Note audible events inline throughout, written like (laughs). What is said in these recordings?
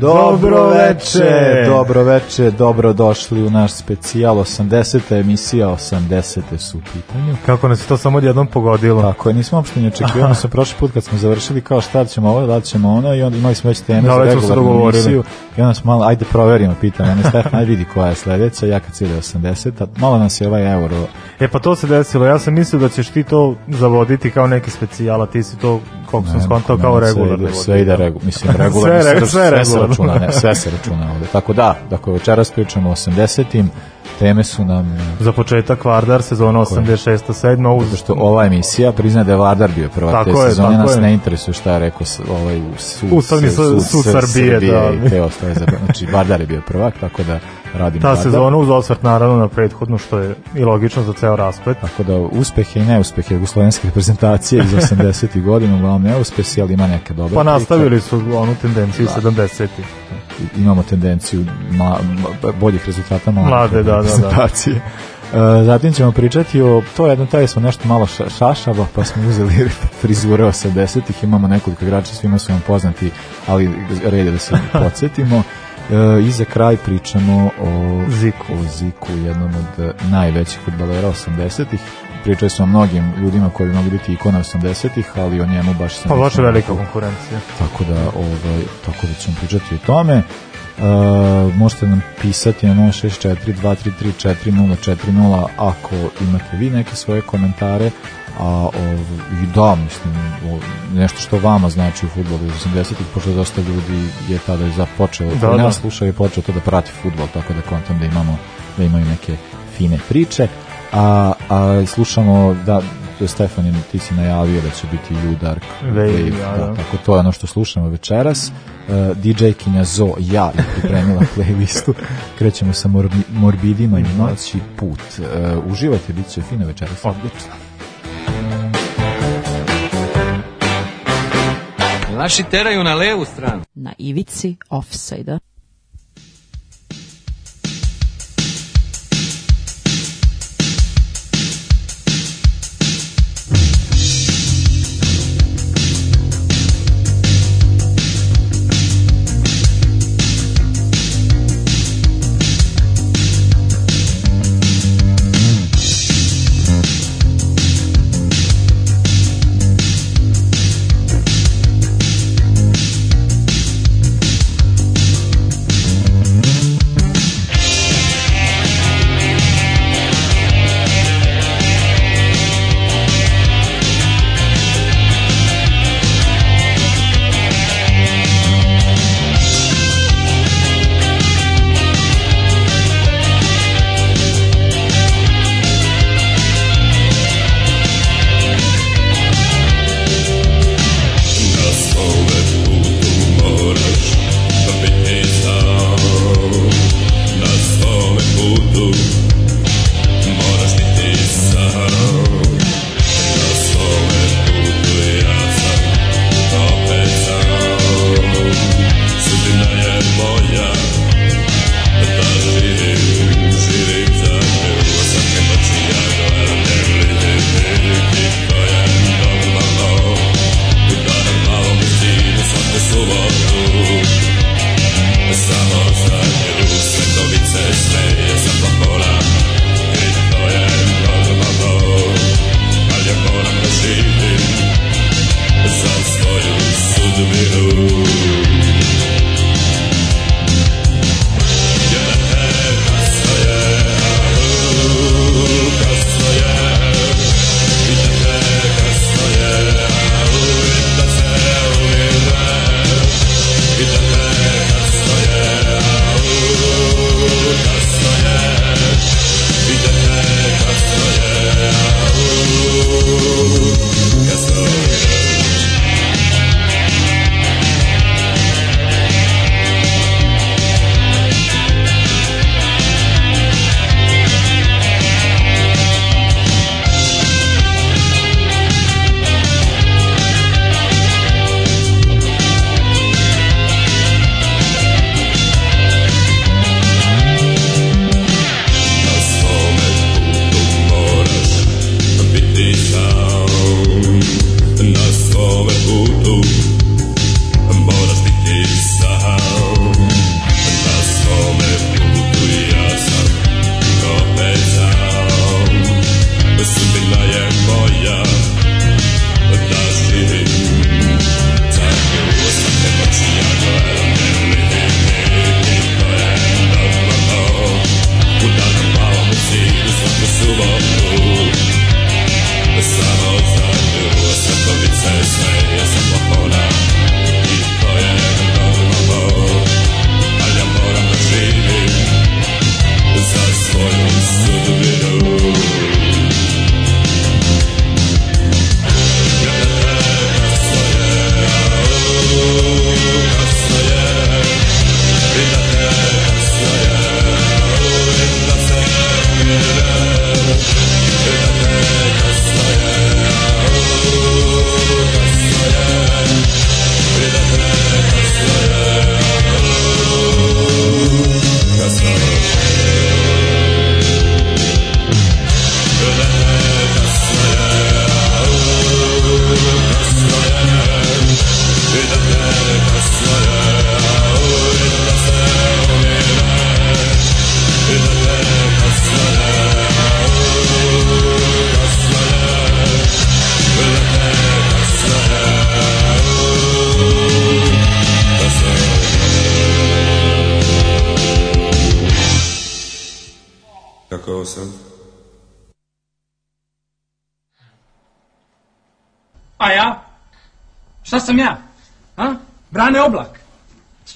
Dobro veče, dobro veče, dobro došli u naš specijal 80. emisija 80. su u pitanju. Kako nas je to samo odjednom pogodilo. Tako je, nismo uopšte ni očekivali se prošli put kad smo završili kao šta ćemo ovo, da ćemo ono i onda imali smo već teme Da, za regularnu emisiju i onda smo malo, ajde proverimo, pitam, mene Stefan, ajde vidi koja je sledeća, ja kad cilje 80, a malo nas je ovaj euro E pa to se desilo, ja sam mislio da ćeš ti to zavoditi kao neki specijal, a ti si to, koliko sam skontao, kao sve regularno. ide- Sve ide regularno, mislim regularno, (laughs) Sve sve, sve sve, se računa, ne, sve se računa ovde. Tako da, dakle, večeras pričamo o 80-im, teme su nam Za početak Vardar, sezona 86. 7. uz Zato što ova emisija priznaje da je Vardar bio prva Tako te je, sezone, nas je. ne interesuje šta je rekao ovaj sud, Ustavni sud- sud Srbije, da. i te ostale Znači, Vardar je bio prvak, tako da radimo ta Vardar. sezona uz osvrt naravno na prethodnu, što je i logično za ceo rasplet. Tako da uspehe i neuspehe jugoslovenske reprezentacije iz (laughs) 80. godina, uglavnom neuspesi, ali ima neke dobre. Pa nastavili su onu tendenciju 70. imamo tendenciju ma, ma- boljih rezultata mlade, Mlade, da, da, da. reprezentacije. E, zatim ćemo pričati o to jedno taj smo nešto malo ša, šašava pa smo uzeli (laughs) frizure 80-ih imamo nekoliko igrača svima su vam poznati ali red da se (laughs) podsjetimo e, i za kraj pričamo o Ziku. o Ziku jednom od e, najvećih futbalera 80-ih pričali smo o mnogim ljudima koji bi mogli biti ikona 80-ih ali o njemu baš sam Pa baš velika konkurencija. tako da ovaj tako da ćemo pričati o tome. Uh, možete nam pisati na 064-233-4040 ako imate vi neke svoje komentare a ov, i da mislim o, nešto što vama znači u fudbalu iz 80-ih pošto dosta ljudi je tada i započeo Da, da, nas slušao i počeo to da prati fudbal tako da kontam da imamo da imaju neke fine priče. A, a slušamo da Stefan je- ti si najavio da će biti You Dark Wave, da, da. tako to je ono što slušamo večeras. Uh, DJ Kinja Zo, ja je pripremila (laughs) playlistu. Krećemo sa morbi, morbidima i noći put. Uh, uživajte, bit će fino večeras. Odlično. Naši teraju na levu stranu. Na ivici offside-a.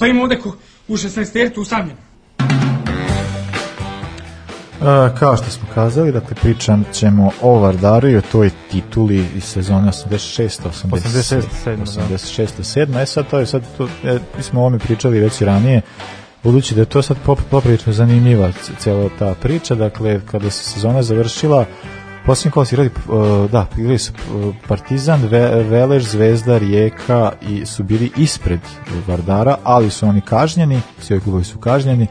Stojim ovde ko, u 16 tertu usamljen. E, kao što smo kazali, dakle pričam ćemo o Vardaru i o toj tituli iz sezone 86 86, 87 sedma, da. 86 7 e sad to je sad to, e, mi smo o ovome pričali već i ranije budući da je to sad pop, poprilično zanimljiva cela ta priča dakle kada se sezona završila Posljednji kola su igrali, uh, da, igrali su uh, Partizan, Ve, Velež, Zvezda, Rijeka i su bili ispred Vardara, ali su oni kažnjeni, svi ovi klubovi su kažnjeni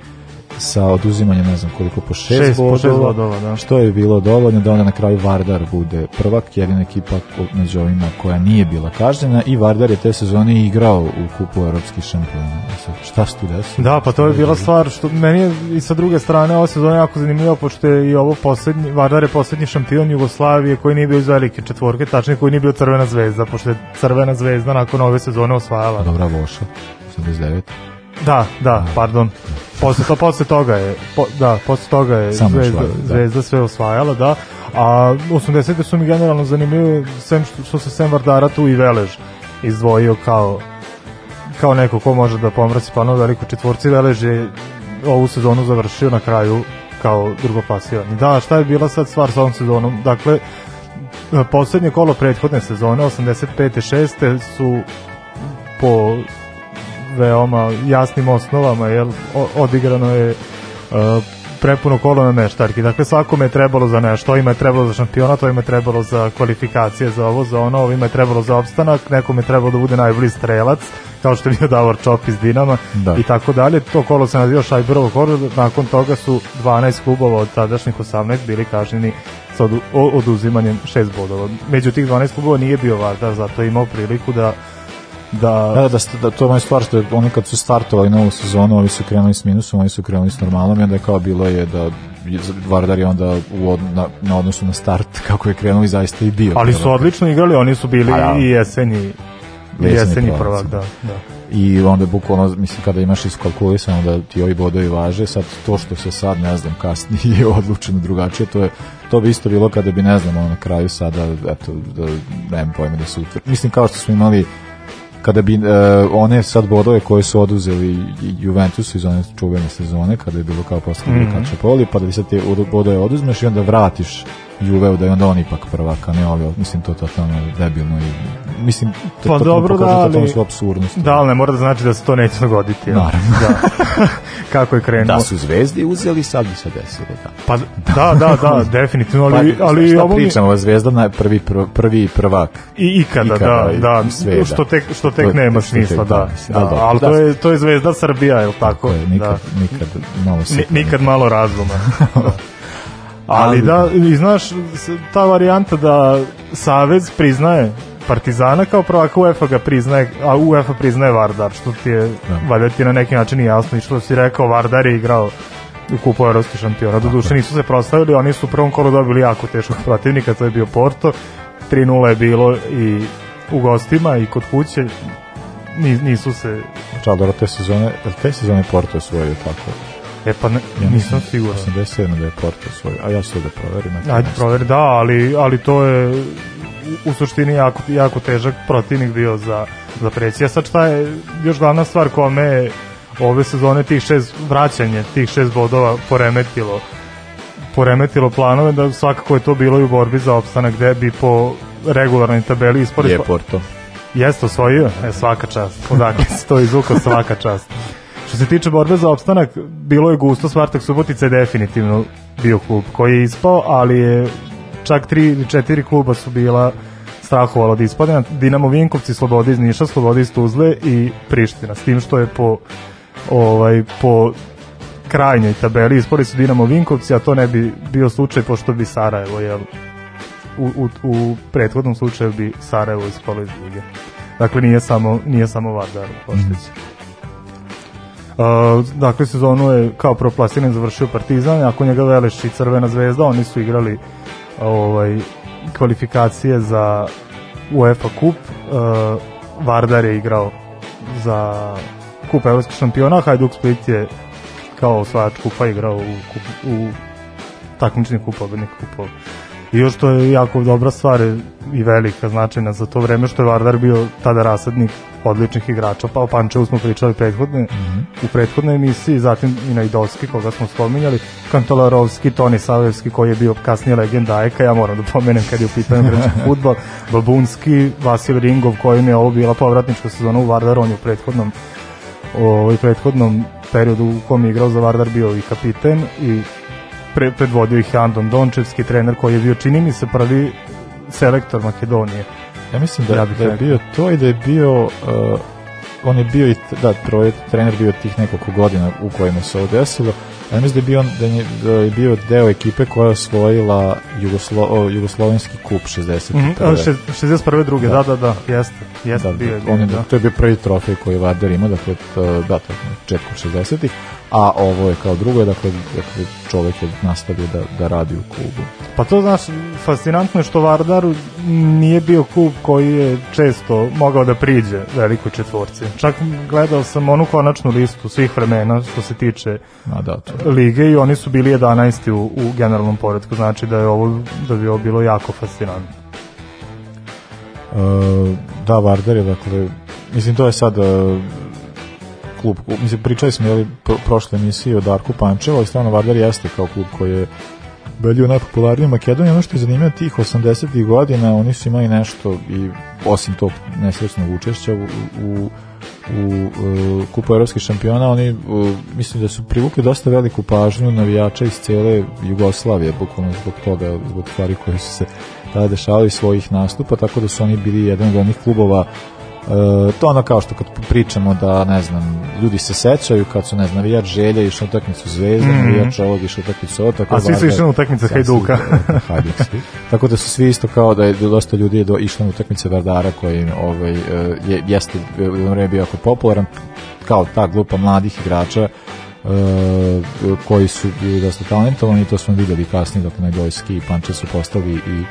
sa oduzimanjem ne znam koliko po šest, Šest, po bodova, šest bodova, da. što je bilo dovoljno da onda na kraju Vardar bude prvak, jedina ekipa među ovima koja nije bila kažnjena i Vardar je te sezone igrao u kupu europskih šampiona. Šta se tu desilo? Da, pa to je bila stvar što meni je i sa druge strane ova sezona jako zanimljiva pošto je i ovo poslednji Vardar je poslednji šampion Jugoslavije koji nije bio iz velike četvorke, tačnije koji nije bio Crvena zvezda, pošto je Crvena zvezda nakon ove sezone osvajala. Dobra Voša, 89. Da, da, pardon. Posle, to, posle toga je, po, da, posle toga je Samo zvezda, osvajala, da. zvezda sve osvajala, da. A 80. su mi generalno zanimljive, sem što, što se sem Vardara tu i Velež izdvojio kao kao neko ko može da pomrasi pa ono veliko četvorci Velež je ovu sezonu završio na kraju kao drugoplasirani. Da, šta je bila sad stvar sa ovom sezonom? Dakle, poslednje kolo prethodne sezone, 85. 6. su po veoma jasnim osnovama, jel, o- odigrano je uh, prepuno kolo na meštarki. Dakle, svakome je trebalo za nešto. Ovima je trebalo za šampionat, ovima je trebalo za kvalifikacije za ovo, za ono, ovima je trebalo za opstanak, nekome je trebalo da bude najbolji strelac, kao što je bio Davor Čop iz Dinama Da. i tako dalje. To kolo se naziva Šajberovo kolo, nakon toga su 12 klubova od tadašnjih 18 bili kažnjeni sa oduzimanjem 6 bodova. Među tih 12 klubova nije bio Vardar, zato je imao priliku da da, Da, da, da, to je stvar što je oni kad su startovali novu sezonu, oni su krenuli s minusom, oni su krenuli s normalnom i onda je kao bilo je da Vardar je onda u od, na, na odnosu na start (laughs) kako je krenuo i zaista i bio. Ali su odlično igrali, oni su bili Pa da. i jesenji Jesenji jesenji prvak, da. da, da. I onda bukvalno, mislim, kada imaš iskalkulisano da ti ovi bodovi važe, sad to što se sad, ne znam, kasnije (laughs) je odlučeno drugačije, to je to bi isto bilo kada bi, ne znam, ono, na kraju sada, eto, da, nemam pojma da se utvrdi. Mislim, kao što smo imali kada bi uh, one sad bodove koje su oduzeli i Juventusu iz one čuvene sezone, kada je bilo kao posle mm. -hmm. Poli, pa da bi sad te od- bodove oduzmeš i onda vratiš Juveu da je onda on ipak prvak, a ne ovi, mislim to totalno debilno i mislim to Pa totalno dobro, da, ali- su apsurdnost. Da, ali ne mora da znači da se to neće dogoditi. jel? Naravno. Da. (laughs) Kako je krenuo. Da su zvezdi uzeli, sad bi se desilo, da. Pa, da, da, da, (laughs) definitivno, ali, Pa, ali šta ovo mi, pričamo, zvezda na prvi, prv, prvi prvak. i ikada, Ikada, da, da, sve, da. što tek, što tek To- nema smisla, da, da, mislim, da, ali da. to je, to je zvezda Srbija, je li tako? To je nikad, da. nikad malo nikad malo razuma. da. (laughs) Ali Ali- da, i znaš, ta varijanta da Savez priznaje Partizana kao prvaka UEFA ga priznaje, a UEFA priznaje Vardar, što ti je, Da. valjda ti na neki način i jasno, i što si rekao, Vardar je igrao u kupu evropskih šampiona. Do duše nisu se proslavili, oni su u prvom kolu dobili jako teškog protivnika, to je bio Porto. 3-0 je bilo i u gostima i kod kuće. Ni- Nisu se... Čao, dobro, te sezone, te sezone Porto osvojio tako? E pa ne, Ja nisam siguran. 87 da je Porto osvojio, a ja ću to da proverim. Ajde, proveri, da, ali, ali to je u- suštini jako, jako težak protivnik bio za, za preći. A sad šta je još glavna stvar kome je ove sezone tih šest vraćanje, tih šest bodova poremetilo poremetilo planove da svakako je to bilo i u borbi za opstanak gde bi po regularnoj tabeli ispori Je Porto. Jeste osvojio? E, svaka čast. Odakle se to izvukao, svaka čast. Što se tiče borbe za opstanak, bilo je gusto, Spartak Subotica je definitivno bio klub koji je ispao, ali je čak tri ili četiri kluba su bila strahovalo da ispadne. Dinamo Vinkovci, Slobodi iz Niša, Slobodi iz Tuzle i Priština. S tim što je po ovaj, po krajnjoj tabeli ispali su Dinamo Vinkovci, a to ne bi bio slučaj pošto bi Sarajevo, jel, u, u, u prethodnom slučaju bi Sarajevo ispalo iz lige. Dakle, nije samo, nije samo Vardar oštećen. Uh, dakle, sezonu je kao proplasirani završio Partizan, ako njega Veleš i Crvena zvezda, oni su igrali ovaj, kvalifikacije za UEFA kup. Uh, Vardar je igrao za kup evropskih šampiona, Hajduk Split je kao osvajač kupa igrao u, u takmični kup, pobednik kupova. I još to je jako dobra stvar i velika značajna za to vreme što je Vardar bio tada rasadnik odličnih igrača, pa o Pančevu smo pričali prethodne, mm -hmm. u prethodnoj emisiji, zatim i na Idovski, koga smo spominjali, Kantolarovski, Toni Savevski, koji je bio kasnije legenda Ajka, ja moram da pomenem kad je u pitanju (laughs) grečki futbol, Babunski, Vasil Ringov, kojim je ovo bila povratnička sezona u Vardar, on je u prethodnom ovaj prethodnom periodu u kom je igrao za Vardar bio i kapiten i pre, predvodio ih Andon Dončevski, trener koji je bio, čini mi se, prvi selektor Makedonije. Ja mislim da, ja da je bio to i da je bio uh, on je bio i da troje trener bio tih nekoliko godina u kojima se ovo desilo ja mislim da je bio, da je, da je bio deo ekipe koja je osvojila Jugoslo, o, Jugoslovenski kup 60. Mm -hmm, 61. druge, da, da, da, da jeste, jeste da, bio, da, on je, da. To je bio prvi trofej koji je Vardar imao, dakle, to, da, to je početkom 60. a ovo je kao drugo, dakle, dakle čovek je nastavio da, da radi u klubu. Pa to, znaš, fascinantno je što Vardar nije bio klub koji je često mogao da priđe velikoj četvorci. Čak gledao sam onu konačnu listu svih vremena što se tiče A, da, to. Lige i oni su bili 11. u, u generalnom poredku, znači da je ovo da bi ovo bilo jako fascinantno. Uh, da, Vardar je, dakle, mislim, to je sad uh, klub, mislim, pričali smo jeli, pro, prošle emisije o Darku Pančevo, ali stvarno Vardar jeste kao klub koji je bio najpopularniji u Makedoniji. Ono što je zanimljivo tih 80. godina, oni su imali nešto i osim tog nesrećnog učešća u, u u uh, kupu evropskih šampiona oni uh, mislim da su privukli dosta veliku pažnju navijača iz cele Jugoslavije bukvalno zbog toga zbog stvari koje su se tada dešavali svojih nastupa tako da su oni bili jedan od onih klubova E, to ono kao što kad pričamo da, ne znam, ljudi se sećaju kad su, ne znam, navijač želja išao na utakmicu Zvezda, mm -hmm. navijač ovog išao na utakmicu ovo, tako A svi su išli na utakmice Hajduka. Tako da su svi isto kao da je dosta ljudi do, išlo na utakmice Vardara koji ovaj, je, jeste u vreme bio jako popularan kao ta grupa mladih igrača koji su bili dosta talentovani to smo videli kasnije dok Najdojski i Panče su postali i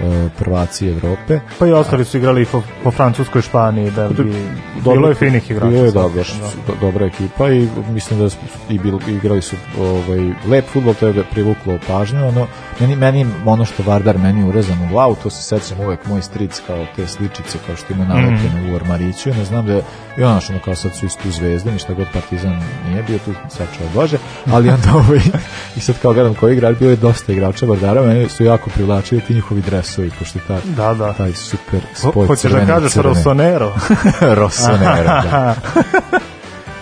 E, prvaci Evrope. Pa i ostali su igrali po, po Francuskoj, Španiji, Belgiji. Bilo je finih igrača. Bilo je baš da. dobra ekipa i mislim da su, i bil, igrali su ovaj, lep futbol, to je privuklo pažnju. Ono, meni, meni ono što Vardar meni urezan u glavu, to se sećam uvek moj stric kao te sličice kao što ima nalepljene mm. u Armariću. Ne znam da je, i ono što kao sad su isto u zvezde, ništa god Partizan nije bio tu, sačuva Bože, ali onda (laughs) ovaj, i sad kao gledam koji igrač, bilo je dosta igrača Vardara, meni su jako privlačili ti njihovi dresovi, pošto je taj, da, da. taj super spoj Hoćeš da kažeš Rossonero? (laughs) Rossonero, da. (laughs)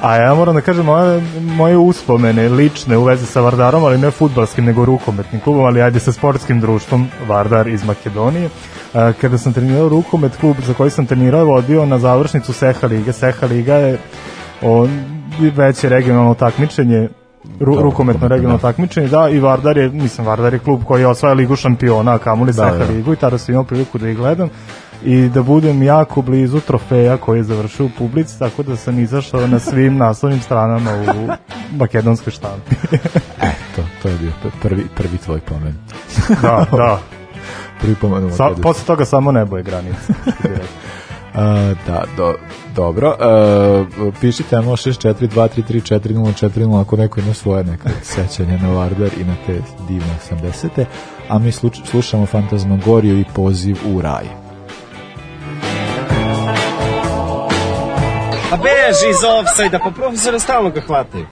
A ja moram da kažem moje, moje uspomene lične u vezi sa Vardarom, ali ne futbalskim, nego rukometnim klubom, ali ajde sa sportskim društvom Vardar iz Makedonije. Kada sam trenirao rukomet, klub za koji sam trenirao je vodio na završnicu Seha Lige. Seha Liga je on, veće regionalno takmičenje Ru, Dobro, rukometno regionalno da. takmičenje, da, i Vardar je, mislim, Vardar je klub koji je osvaja ligu šampiona, a kamuli da, da. ligu i tada sam imao priliku da ih gledam i da budem jako blizu trofeja koji je završio u publici, tako da sam izašao na svim (laughs) naslovnim stranama u makedonskoj štampi. (laughs) e, to, je bio prvi, prvi tvoj pomen. da, da. (laughs) prvi pomen u Sa, Posle toga samo nebo je granica. Da, do, dobro. Uh, pišite na 064-233-4040 ako neko ima svoje neka sećanja na Vardar i na te divne 80. A mi slušamo Fantazmagoriju i poziv u raj. A beži iz offside-a, pa profesora stalno ga hvataju.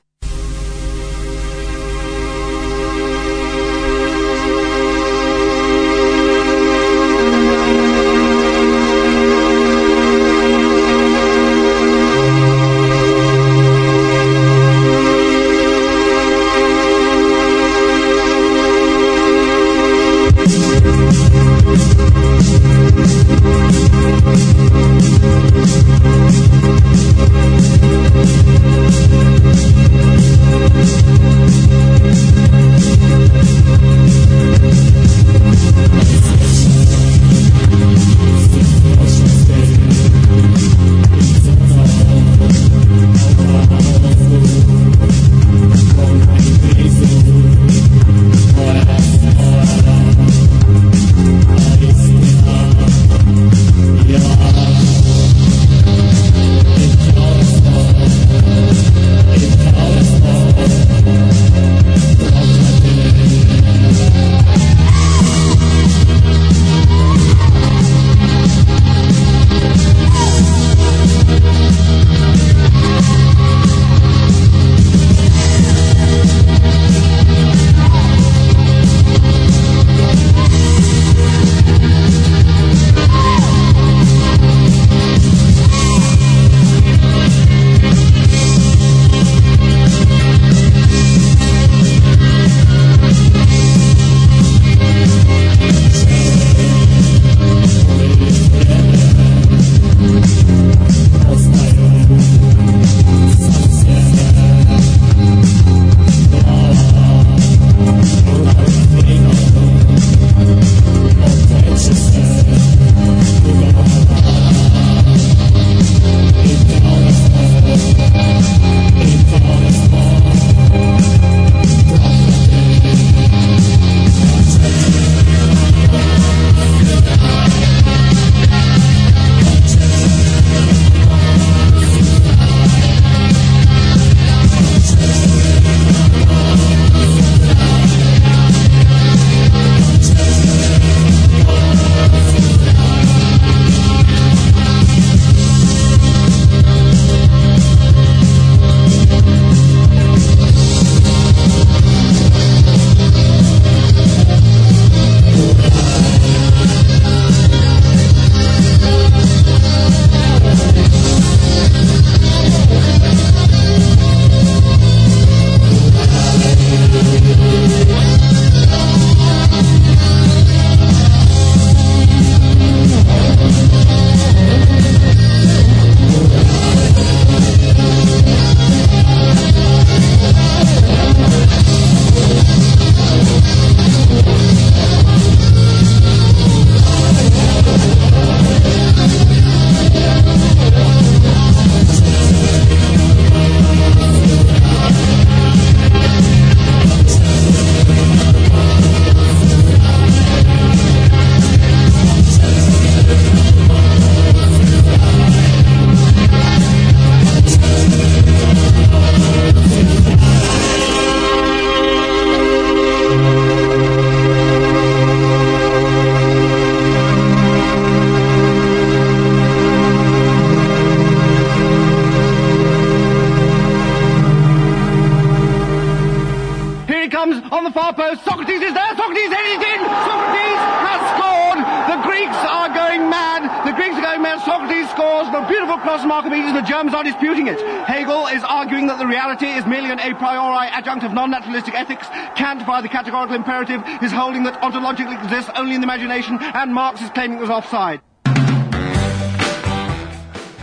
Categorical imperative, is holding that ontologically exists only in the imagination, and Marx is claiming it was offside.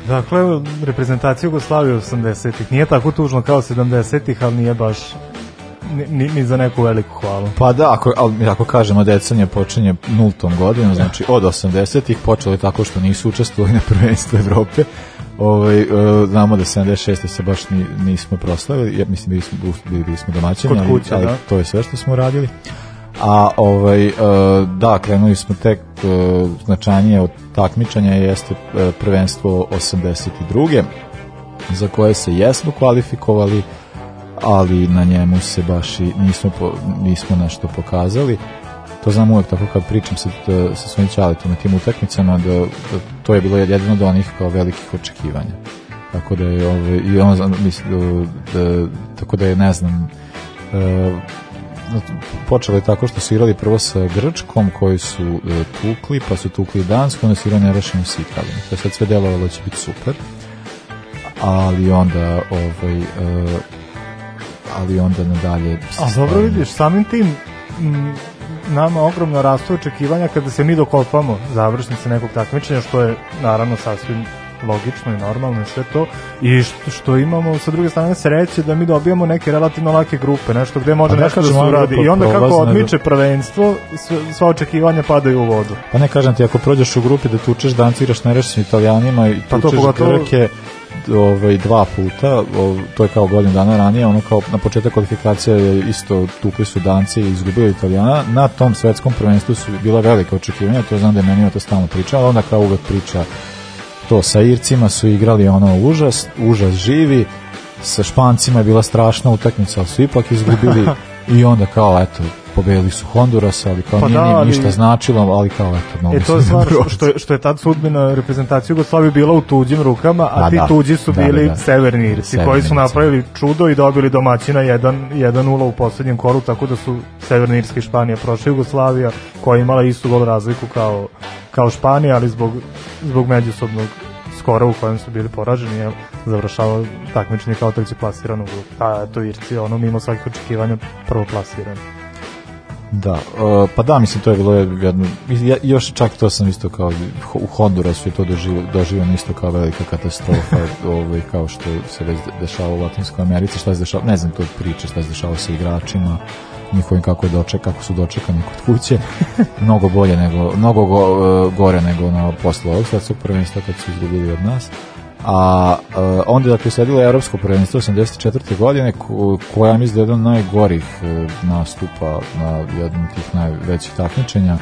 Dakle, reprezentacija Jugoslavije 80-ih nije tako tužno kao 70-ih, ali nije baš ni, ni, ni za neku veliku hvalu. Pa da, ako, ali, ako kažemo decenije počinje nultom godinom, znači od 80-ih počeli tako što nisu učestvovali na prvenstvu Evrope, ovaj, uh, znamo da 76. se baš ni, nismo proslavili, ja mislim bili smo, bili, bili smo domaćini, ali, kuće, ali da. to je sve što smo radili. A ovaj, uh, da, krenuli smo tek uh, značajnije od takmičanja jeste uh, prvenstvo 82. za koje se jesmo kvalifikovali, ali na njemu se baš i nismo, po, nismo nešto pokazali. To znam uvek tako kad pričam sa, sa svojim čaletom na tim utakmicama, da, da to je bilo jedno od onih kao velikih očekivanja. Tako da je, ovaj, i on, mislim, da, da, tako da je, ne znam, uh, počelo je tako što su igrali prvo sa Grčkom koji su uh, tukli, pa su tukli Dansku, onda su igrali nerešeno s Italijom. To je sad sve delovalo da će biti super. Ali onda ovaj, uh, ali onda nadalje... A dobro vidiš, samim tim m, nama ogromno rastu očekivanja kada se mi dokopamo završnice nekog takmičenja, što je naravno sasvim logično i normalno i sve to. I što, što imamo sa druge strane sreće da mi dobijamo neke relativno lake grupe, nešto gde može Pa nešto da se uradi i onda kako prolazna, odmiče prvenstvo sva očekivanja padaju u vodu. Pa ne kažem ti, ako prođeš u grupi da tučeš Danci, igraš nerešenim Italijanima i Pa to tučeš pogotovo- Grke ovaj, dva puta, ov, to je kao godinu dana ranije, ono kao na početak kvalifikacija je isto tukli su Danci i izgubili Italijana, na tom svetskom prvenstvu su bila velika očekivanja, to znam da je meni to stalno priča, ali onda kao uvek priča to sa Ircima su igrali ono užas, užas živi, sa Špancima je bila strašna utakmica, ali su ipak izgubili (laughs) i onda kao eto, pobedili su Honduras, ali kao Pa nije da, ali- ništa značilo, ali kao eto, mogli E to je da stvar što je, što je tad sudbina reprezentacije Jugoslavije bila u tuđim rukama, a Pa ti da, tuđi su da, bili da, da. severni Irci, Severni koji su Irci. napravili čudo i dobili domaćina 1-0 u poslednjem kolu, tako da su Severni Irska i Španija prošli Jugoslavija, koja je imala istu gol razliku kao, kao Španija, ali zbog, zbog međusobnog skora u kojem su bili poraženi je završavao takmičenje kao treći plasiran u grupu. A eto Irci, ono mimo svakih očekivanja prvo plasirani. Da, uh, pa da, mislim, to je bilo jedno, ja, još čak to sam isto kao, u Hondurasu je to doživio, doživio isto kao velika katastrofa, (laughs) ovaj, kao što se već dešava u Latinskoj Americi, šta se dešava, ne znam to priče, šta se dešava sa igračima, njihovim kako, je doček, kako su dočekani kod kuće, (laughs) mnogo bolje nego, mnogo go, uh, gore nego na posle ovog svetskog prvenstva kad su izgubili od nas. A uh, onda dakle sledilo je evropsko prvenstvo 84. godine ko, koja mislim da je jedan najgorih uh, nastupa na jednom tih najvećih takmičenja.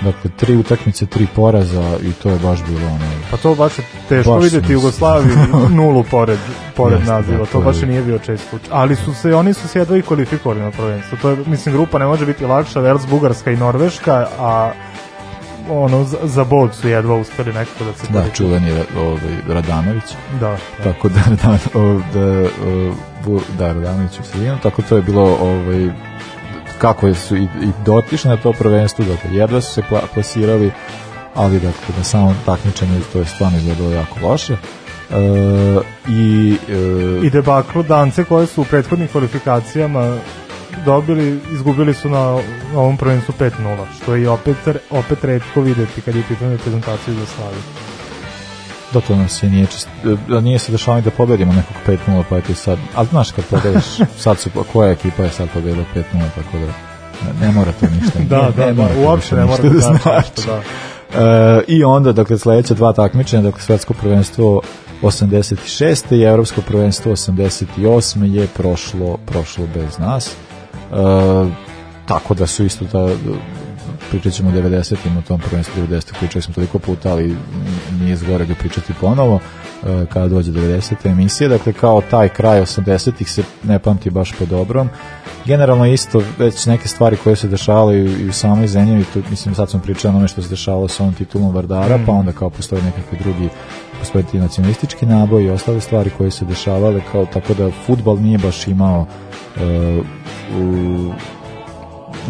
Dakle, tri utakmice, tri poraza i to je baš bilo ono... Pa to baš je teško Baš videti mislim. Jugoslaviju (laughs) nulu pored, pored Jeste, naziva, da, to je- baš i nije bio čest slučaj. Ali su se, oni su se jedva i kvalifikovali na prvenstvo. To je, mislim, grupa ne može biti lakša, Vels, Bugarska i Norveška, a ono, za, za bod su jedva uspeli nekako da se Da, kvalifikuju. čuveni ovaj, Radanović. Da, da. Tako da, (laughs) da, da, da Radanović u sredinu, tako to je bilo ovaj, kako su i, i dotišli na to prvenstvo, dakle, jedva su se pla, plasirali, ali dakle, na samom takmičenju to je stvarno izgledalo jako loše. E, i, e, I debaklu Dance koje su u prethodnim kvalifikacijama dobili, izgubili su na, ovom prvenstvu 5-0, što je i opet, opet redko videti kad je u pitanju reprezentacije Jugoslavije. da to nam se nije čest, da nije se dešavalo da pobedimo nekog 5-0 pa eto i sad, ali znaš kad pobediš (laughs) sad su, koja ekipa je sad pobedila 5-0 tako da ne, ne mora to ništa Da, (laughs) ne, da, ne da, mora to uopšte ne mora ništa da znači znači. nešto, da. E, I onda, dakle, sledeća dva takmičenja, dakle, svetsko prvenstvo 86. i evropsko prvenstvo 88. je prošlo, prošlo bez nas. E, tako da su isto ta, pričat ćemo o 90-im o tom prvenstvu 90 pričali smo toliko puta, ali nije zgore ga pričati ponovo kada dođe 90. emisije, dakle kao taj kraj 80-ih se ne pamti baš po dobrom generalno isto već neke stvari koje se dešavale i, u samoj Zenjevi, tu, mislim sad sam pričao o onome što se dešavalo sa ovom titulom Vardara, Mm. pa onda kao postoje nekakvi drugi postoje ti nacionalistički naboj i ostale stvari koje se dešavale, kao tako da futbal nije baš imao uh, u,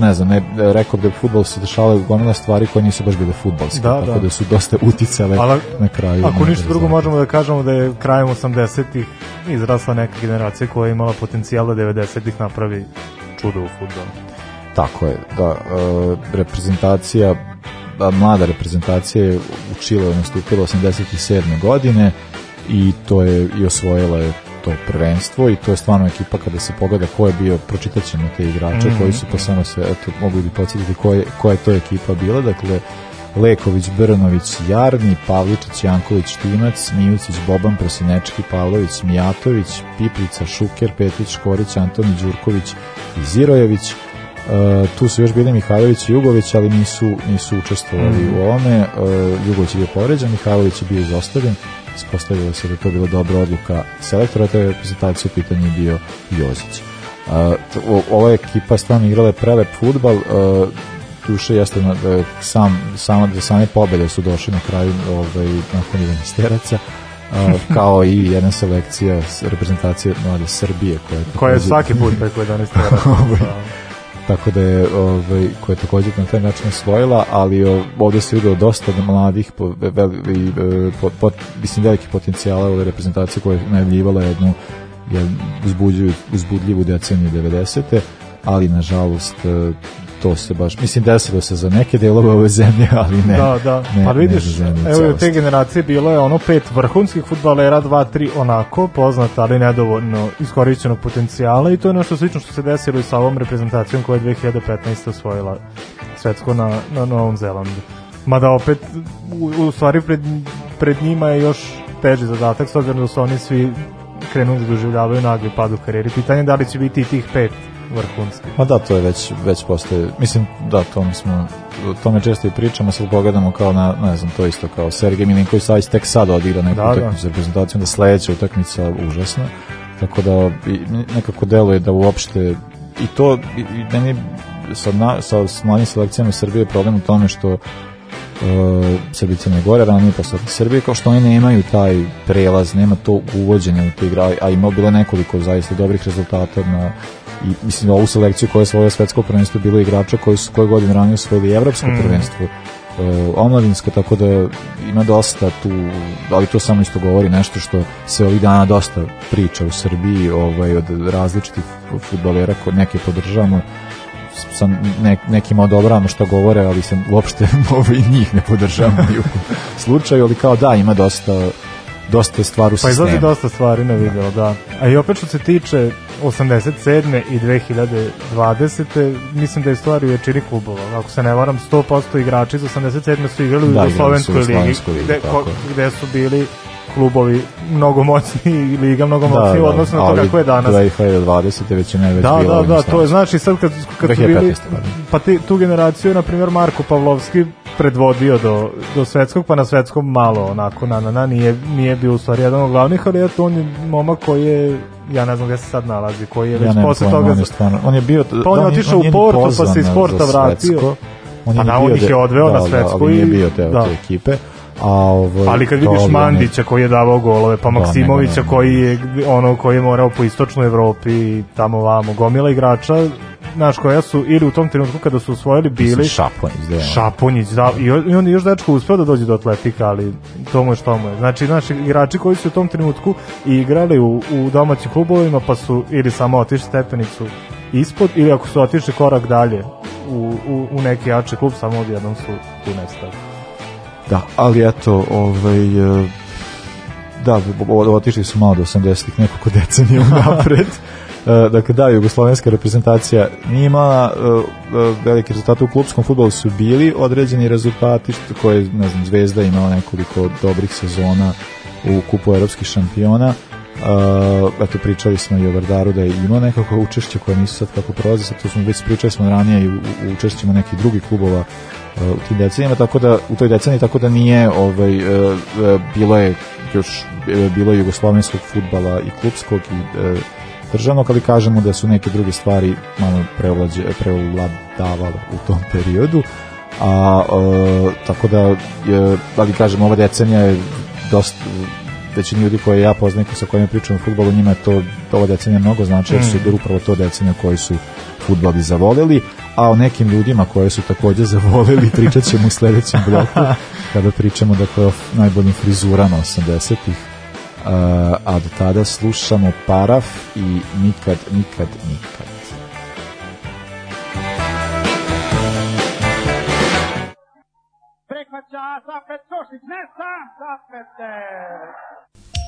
ne znam, ne, rekao da u fudbalu se dešavale gomila stvari koje nisu baš bile fudbalske, Da, tako da. da. su dosta uticale Ali na kraju. Ako ništa drugo rezultate. možemo da kažemo da je krajem 80-ih izrasla neka generacija koja je imala potencijal da 90-ih napravi čudo u futbolu. Tako je, da, e, reprezentacija, a, mlada reprezentacija je u Čileu nastupila 87. godine i to je i osvojila je to prvenstvo i to je stvarno ekipa kada se pogleda ko je bio, pročitat ćemo te igrače Mhm. koji su pa samo se, eto, mogu bi podsjetiti ko je, koja je to ekipa bila, dakle Leković, Brnović, Jarni, Pavličić, Janković, Timac, Mijucić, Boban, Prosinečki, Pavlović, Mijatović, Piplica, Šuker, Petrić, Škorić, Antoni Đurković i Zirojević. Uh, tu su još bili Mihajlović i Jugović, ali nisu, nisu učestvovali u ovome. Uh, Jugović je bio povređen, Mihajlović je bio izostavljen. Ispostavilo se da to bila dobra odluka selektora, te reprezentacije u pitanju je bio Jozić. Uh, ova ekipa stvarno igrala je prelep futbal, uh, duše jeste na, e, sam, samo do same pobede su došli na kraju ovaj, nakon 11 teraca a, kao i jedna selekcija reprezentacije mlade Srbije koja je, Koja je svaki put preko (laughs) 11 tera. Ovaj, tako da je ovaj koja je takođe na taj način osvojila, ali ovde se vidio dosta da mladih po, vel, i, e, po, po, mislim veliki potencijala ove reprezentacije koja je najavljivala jednu je uzbuđuju, uzbudljivu deceniju 90. ali nažalost e, to se baš, mislim desilo se za neke delove ove zemlje, ali ne. da, da. ne, Ali vidiš, zemlju u evo te generacije bilo je ono pet vrhunskih futbalera, dva, tri onako, poznata, ali nedovoljno iskorišćenog potencijala i to je nešto slično što se desilo i sa ovom reprezentacijom koja je 2015. osvojila svetsko na, na Novom Zelandu. Mada opet, u, u stvari pred, pred njima je još teži zadatak, s obzirom da su oni svi krenuli da doživljavaju nagli pad u karijeri. Pitanje je da li će biti i tih pet vrhunskih. Ma da, to je već, već postoje, mislim, da, to mi smo, tome često i pričamo, sad pogledamo kao na, ne znam, to isto kao Sergej Milinković Savić tek sad odigra neku Da, da. utakmicu za reprezentaciju, da sledeća utakmica užasna, tako da nekako deluje da uopšte i to, i, i meni sa, na, sa, s mladim selekcijama Srbije je problem u tome što uh, Srbi Crne Gore, ranije pa sad i Srbije, kao što oni nemaju taj prelaz, nema to uvođenje u te igra, a ima bilo nekoliko zaista dobrih rezultata na i mislim ovu selekciju koja je svoje svetsko prvenstvo bilo igrača koji su koje godine ranije osvojili evropsko Mm. prvenstvo uh, omladinsko, tako da ima dosta tu, ali to samo isto govori nešto što se ovih dana dosta priča u Srbiji ovaj, od različitih futbolera, neke podržavamo sa ne, nekima odobravamo što govore, ali se uopšte (laughs) ovaj, njih ne podržavamo u slučaju, ali kao da, ima dosta dosta stvari u Pa izlazi sistemu. dosta stvari na video, da. A i opet što se tiče 87. i 2020. mislim da je stvari u većini klubova. Ako se ne varam, 100% igrači iz 87. su igrali u Da, u Jugoslovenskoj ligi, ligi, gde, ko, gde su bili klubovi mnogo moćniji i liga mnogo Da, moćniji u odnosu na to kako je danas. 2020. već je najveć Da, bilo da, ovim da, to je znači sad kad, kad su 2015. bili, pa ti, tu generaciju, na primjer, Marko Pavlovski predvodio do, do svetskog, pa na svetskom malo, onako, na, na, na, nije, nije bio u stvari jedan od glavnih, ali eto, on je momak koji je, ja ne znam gde se sad nalazi, koji je Ja već nemam posle toga... on je stvarno, on je bio, Pa on je otišao u Porto, pa se iz Porta vratio. On Pa je da, bio on ih je odveo da, na da, svetsku nije i- bio deo da. te ekipe. A ovaj, Ali kad vidiš Mandića koji je davao golove, pa Da, Maksimovića nego, koji je ono koji je morao po istočnoj Evropi tamo vamo, gomila igrača, znaš koja su ili u tom trenutku kada su osvojili bili Šapon izdejan. Šaponjić, da, i, on- i on je još dečko uspeo da dođe do atletika, ali to mu je što mu je. Znači, znači, igrači koji su u tom trenutku igrali u, u domaćim klubovima, pa su ili samo otišli stepenicu ispod, ili ako su otišli korak dalje u, u, u neki jači klub, samo odjednom su tu nestali. Da, ali eto, ovaj, e, da, otišli su malo do 80-ih nekoliko (laughs) decenija napred. E, dakle, da, jugoslovenska reprezentacija nije imala e, velike rezultate u klubskom futbolu su bili određeni rezultati što koje, ne znam, Zvezda imala nekoliko dobrih sezona u kupu evropskih šampiona Uh, eto pričali smo i o Vardaru da je imao nekako učešće koje nisu sad kako prolaze, sad to smo već pričali smo ranije i u, u učešćima nekih drugih klubova u tim decenijama, tako da u toj deceniji tako da nije ovaj uh, uh, bilo je još uh, bilo je jugoslovenskog fudbala i klubskog i državnog, ali kažemo da su neke druge stvari malo prevlađe, prevladavale u tom periodu a tako da je, ali kažem ova decenija je dosta većini ljudi koje ja poznam i sa kojima pričam o futbolu, njima je to ova decenija mnogo znači, jer su Mm. upravo to decenija koji su futbol i zavoleli, a o nekim ljudima koje su takođe zavoleli (laughs) pričat ćemo u sledećem bloku kada pričamo dakle o najboljim frizurama 80-ih a, a do tada slušamo Paraf i Nikad, nikad, nikad. Prihvaća Safet Košić, ne sam Safete!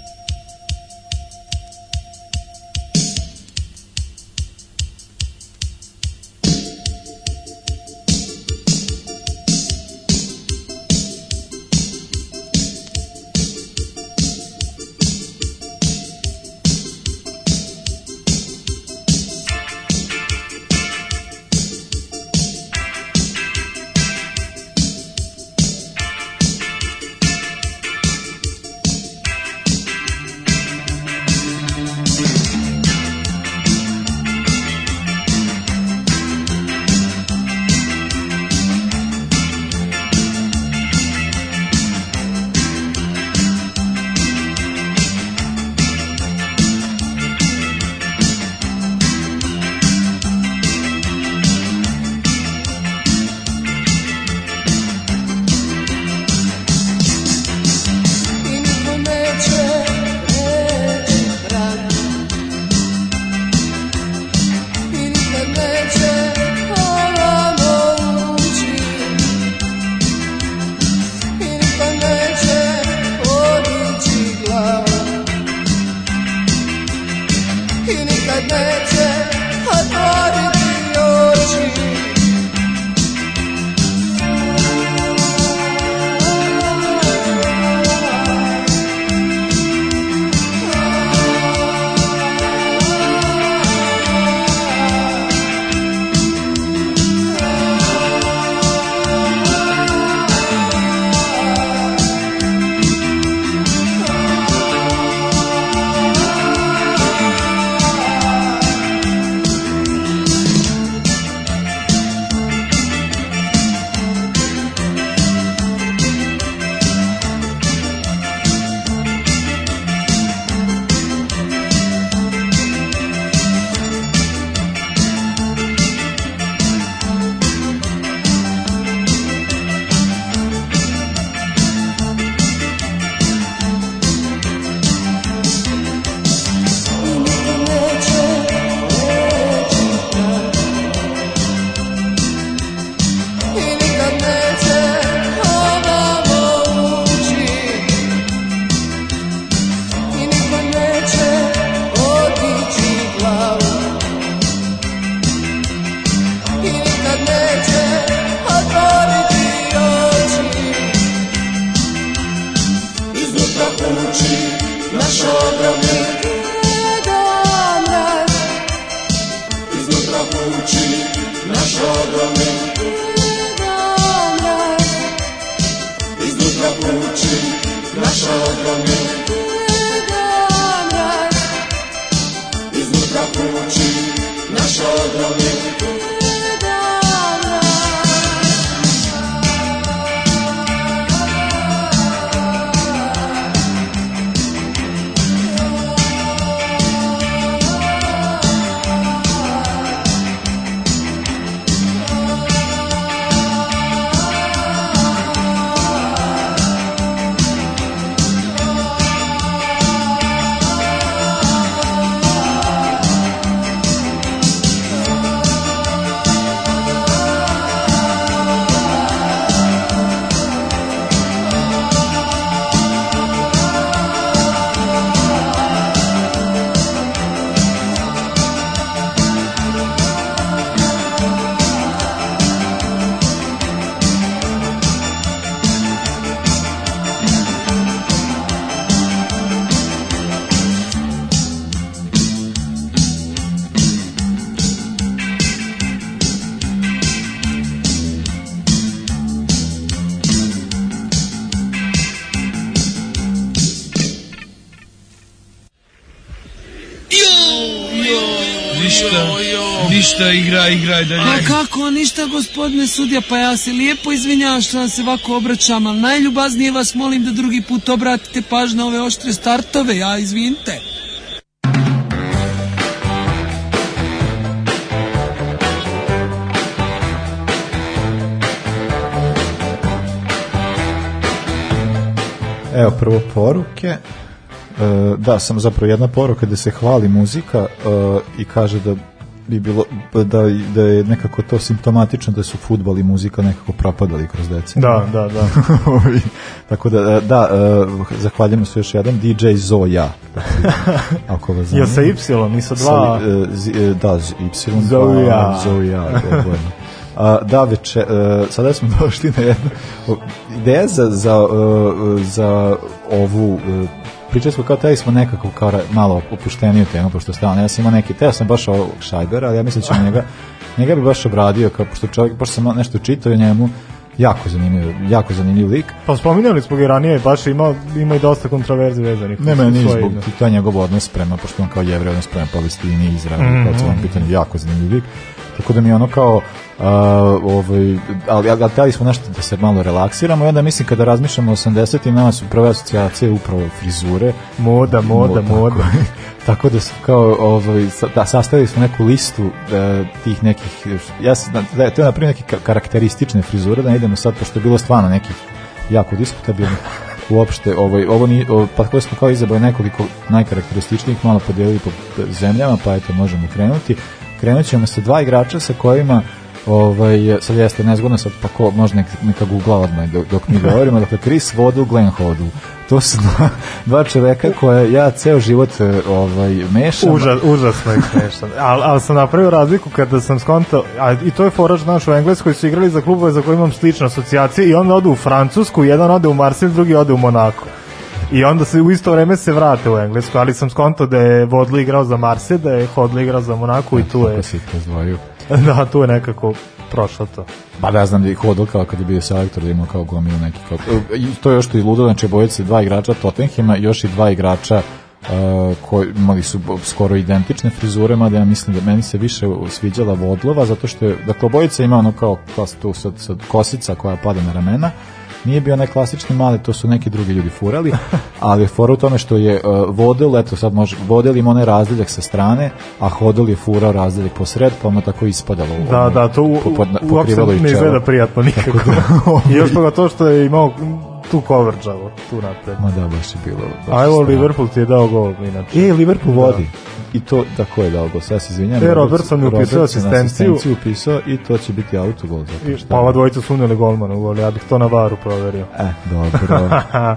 ja igraj dalje. Pa kako, ništa gospodine sudija, pa ja se lijepo izvinjavam što vam se ovako obraćam, ali najljubaznije vas molim da drugi put obratite paž na ove oštre startove, ja izvinite. Evo prvo poruke. Uh, da, sam zapravo jedna poruka da se hvali muzika uh, i kaže da bi bilo da, da je nekako to simptomatično da su futbol i muzika nekako propadali kroz decenije. Da, da, da. (laughs) Tako da, da, e, zahvaljujemo se još jedan DJ Zoja. (laughs) Ako vas Ja zanima. sa Y, i sa dva. Sa, e, z- da, z- Y. Zoja. Zoja. A, da, veče, e, sada smo (laughs) došli na jednu ideja za, za, e, za ovu e, pričali smo kao teli smo nekako kao malo opušteniju temu, pošto stalno, ja sam imao neki, teo sam baš ovog Šajbera, ali ja mislim da ću njega, (laughs) njega bi baš obradio, kao, pošto čovjek, pošto sam nešto čitao o njemu, jako zanimljiv, jako zanimljiv lik. Pa spominjali smo ga ranije, baš ima, ima i dosta kontroverzi vezanih. uz Ne, meni svoje zbog ti taj njegov odnos prema, pošto on kao jevrej odnos prema Palestini, Izraelu, mm Mhm. kao celom pitanju, jako zanimljiv lik. Tako da mi ono kao, uh, ovaj, ali, ali, ali htjeli smo nešto da se malo relaksiramo i onda mislim kada razmišljamo o 80-im, nama su prve asocijacije upravo frizure. Moda, moda, Mo- moda. Tako, (laughs) tako da su kao, ovaj, da, sastavili smo neku listu e, tih nekih, ja sam, da, to je na primjer neke ka- karakteristične frizure, da ne idemo sad, pošto je bilo stvarno nekih jako diskutabilnih uopšte ovaj ovo ni pa tako smo kao izabrali nekoliko najkarakterističnijih malo podijelili po zemljama pa eto možemo krenuti krenut ćemo sa dva igrača sa kojima ovaj sad jeste nezgodno sad pa ko može nek, neka googla odmah dok, dok mi govorimo dakle Chris Waddle Glenn Hoddle to su dva, dva čoveka koje ja ceo život ovaj mešam Užas, užasno je smešan. Al, al sam napravio razliku kada sam skontao, a i to je foraž znaš u Engleskoj su igrali za klubove za koje imam slične asocijacije i onda odu u Francusku, jedan ode u Marsilj, drugi ode u Monako. I onda se u isto vreme se vrate u Englesku, ali sam skontao da je Vodli igrao za Marsilj, da je Hodli igrao za Monaku i tu je, kako se razdvojio (laughs) da, tu je nekako prošlo to. Pa da znam da je hodao kao kad je bio selektor da ima kao gomilu neki kao, i to je još što i ludo, znači bojice dva igrača Tottenhima još i dva igrača uh, koji imali su skoro identične frizure, mada ja mislim da meni se više sviđala Vodlova, zato što je, dakle, obojica ima ono kao, kao tu sad, sad kosica koja pada na ramena, nije bio onaj klasični mali, to su neki drugi ljudi furali, ali je fora u tome što je uh, Vodel, eto sad može, Vodel ima onaj razdeljak sa strane, a Hodel je furao razdeljak po sred, pa mu tako ispadalo. Da, ono, da, to u, po- pokrivalo uopšte ne izgleda prijatno nikako. I još toga to što je imao tu coverage tu napred. Ma da, baš je bilo. baš A evo. Liverpool ti je dao gol, inače. E, Liverpool vodi. I to, da, ko je dao gol? Sad se izvinjam. E, Robertson je upisao Robertson asistenciju. upisao i to će biti autogol. Zato I, što... pa ova dvojica su uneli golmana u gol, ja bih to na varu proverio. E, dobro. (laughs)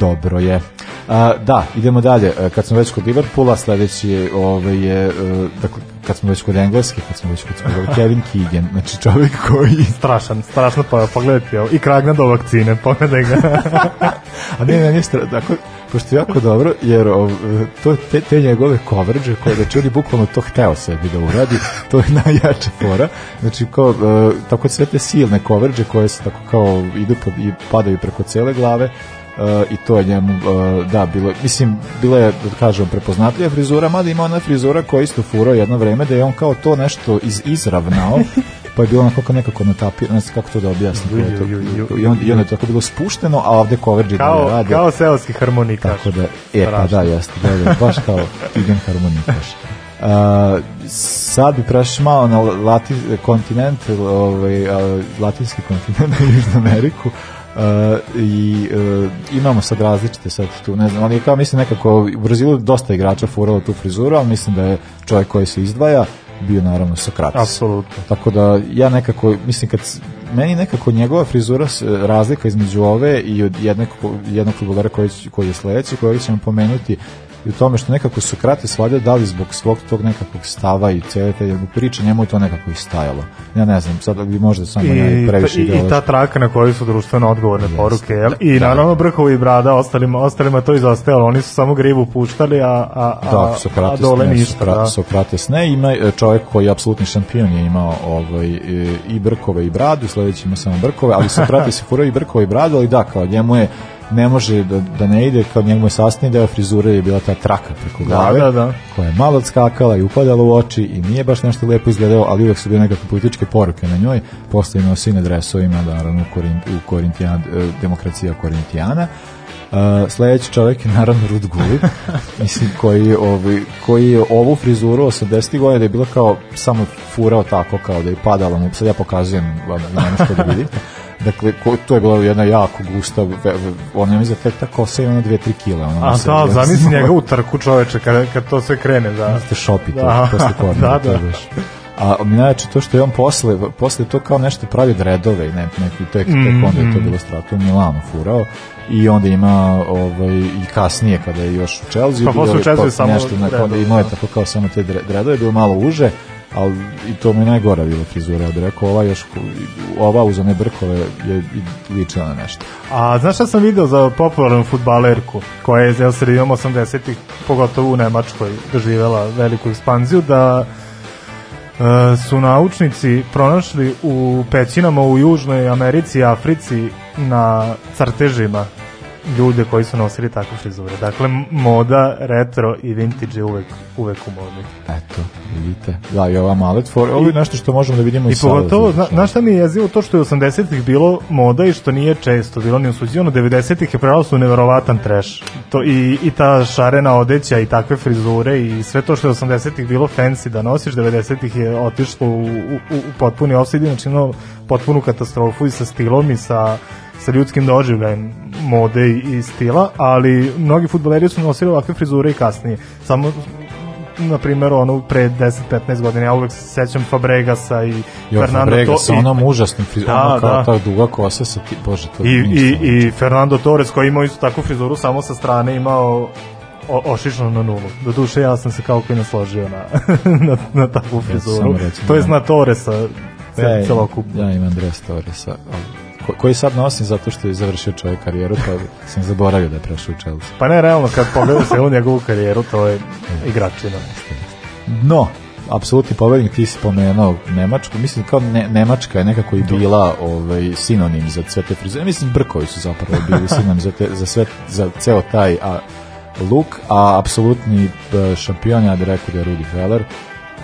dobro je. A, da, idemo dalje. E, Kad smo već kod Liverpoola, sledeći je, ovaj, je e, dakle, kad smo već kod Engleske, kad smo već kod Kevin Keegan, znači čovjek koji Strašan, strašno, pa pogledajte ovo. I kragna do vakcine, pogledaj ga. (laughs) A ne, ne, ne, stra- tako, pošto je jako dobro, jer ov, to, te, te njegove coverage, koje da je bukvalno to hteo sebi da uradi, to je (laughs) najjača fora. Znači, kao, e, tako sve te silne coverage koje se tako kao idu pod, i padaju preko cele glave, i to je njemu, e, da, bilo, mislim, bila je, da kažem, prepoznatljiva frizura, mada ima ona frizura koja isto furao jedno vreme, da je on kao to nešto iz, izravnao, (laughs) pa je bilo onako kao nekako natapirano, ne znam kako to da objasnim. Kako. I, on, I onda je tako bilo spušteno, a ovde coverage kao, dalje rade. kao seoski harmonikaš. Tako da, e, pa da, jeste, da, da, baš kao Tigan harmonikaš. Uh, (laughs) sad bi prešli malo na lati, kontinent, ovaj, a, latinski kontinent, Južnu Ameriku, uh, i uh, imamo sad različite sad tu, ne znam, ali kao mislim nekako u Brazilu dosta igrača furalo tu frizuru, ali mislim da je čovjek koji se izdvaja bio naravno Sokrates. Apsolutno. Tako da ja nekako, mislim kad meni nekako njegova frizura s- razlika između ove i od jednog, jednog futbolera koji, koji je sledeći, kojeg ćemo pomenuti i u tome što nekako Sokrates valjda da li zbog svog tog nekakvog stava i cele te priče, njemu je to nekako i stajalo. Ja ne znam, sad bi možda samo ja I, previše i, i ta traka na kojoj su društveno odgovorne Jeste. poruke, jel? I Da. naravno Brkovi i Brada, ostalima, ostalima to izostajalo, oni su samo grivu puštali, a, a, a, Da, a Sokrates dole ne, ništa. Sokra- Da. Sokrates ne, ima e, čovjek koji je apsolutni šampion je imao ovaj, e, i brkove i bradu, sledeći ima samo brkove, ali Sokrates je furao i brkove i bradu, ali da, kao njemu je ne može da, da ne ide, kao njemu je sastavni deo frizure je bila ta traka preko glave, da, da. koja je malo odskakala i upadala u oči i nije baš nešto lepo izgledao, ali uvek su bile nekakve političke poruke na njoj, posle je nosio i na dresovima, da, naravno, u, Korint, u Korintijan, e, demokracija Korintijana. Uh, sledeći čovjek je naravno Rud Gullit, mislim, koji, ovaj, koji je ovu frizuru 80. godina da je bila kao samo furao tako kao da je padala mu, sad ja pokazujem, vam ne možete da vidite, Dakle, ko, to je bila jedna jako gusta, ona mi za tek ta kosa ima 2-3 kila. Ono, A da, zamisli (laughs) njega u trku čoveče kad, kad to sve krene. Da. ste šopi to, Da. posle kornera. Da, je da. A mi najjače to što je on posle, posle to kao nešto pravi dredove i ne, neki tek, tek Mm, onda je to mm. bilo strato u Milanu furao i onda ima ovaj, i kasnije kada je još u Chelsea Pa posle u Chelsea to samo nešto, na, onda dredove, imao je tako kao samo te dredove, bilo malo uže ali i to mi je najgora bila frizura, ja bih rekao, ova još, ova uz one brkove je ličila na nešto. A znaš šta sam video za popularnu futbalerku koja je sredinom 80-ih, pogotovo u Nemačkoj, doživjela veliku ekspanziju, da su naučnici pronašli u pećinama u Južnoj Americi i Africi na crtežima ljude koji su nosili takve frizure. Dakle, moda, retro i vintage je uvek, uvek u modi. Eto, vidite. Da, i ova malet for, ovo je nešto što možemo da vidimo i, I sada. pogotovo, zna, znaš šta mi je jezivo to što je 80-ih bilo moda i što nije često bilo ni osuđivano, 90-ih je preraslo u neverovatan trash. To, i, I ta šarena odeća i takve frizure i sve to što je 80-ih bilo fancy da nosiš, 90-ih je otišlo u, u, u potpuni offside, znači imamo potpunu katastrofu i sa stilom i sa sa ljudskim doživljajem mode i, stila, ali mnogi futboleri su nosili ovakve frizure i kasnije. Samo na primjer ono pre 10-15 godina ja uvek se sećam Fabregasa i Jo, Fernando Fabrega to i- onom užasnim frizurom, Da, ono kao da. ta duga kosa sa ti, bože, to i, i, i Fernando Torres koji imao isto takvu frizuru samo sa strane imao o, ošišano na nulu. Do duše ja sam se kao koji nasložio na, (laughs) na, na takvu frizuru. recimo, to je zna Torresa Ja, ja imam Andres Torresa, ali ko, koji sad nosim zato što je završio čovjek karijeru, pa sam zaboravio da je prešao u Chelsea. Pa ne, realno, kad pogledam se u njegovu karijeru, to je igračina. No, apsolutni pobednik ti si pomenuo Nemačku, mislim kao ne, Nemačka je nekako i bila ovaj, sinonim za sve te frizure, mislim Brkovi su zapravo bili sinonim za, te, za, sve, za ceo taj a, look, a apsolutni e, šampion, ja bih rekao da je Rudi Feller,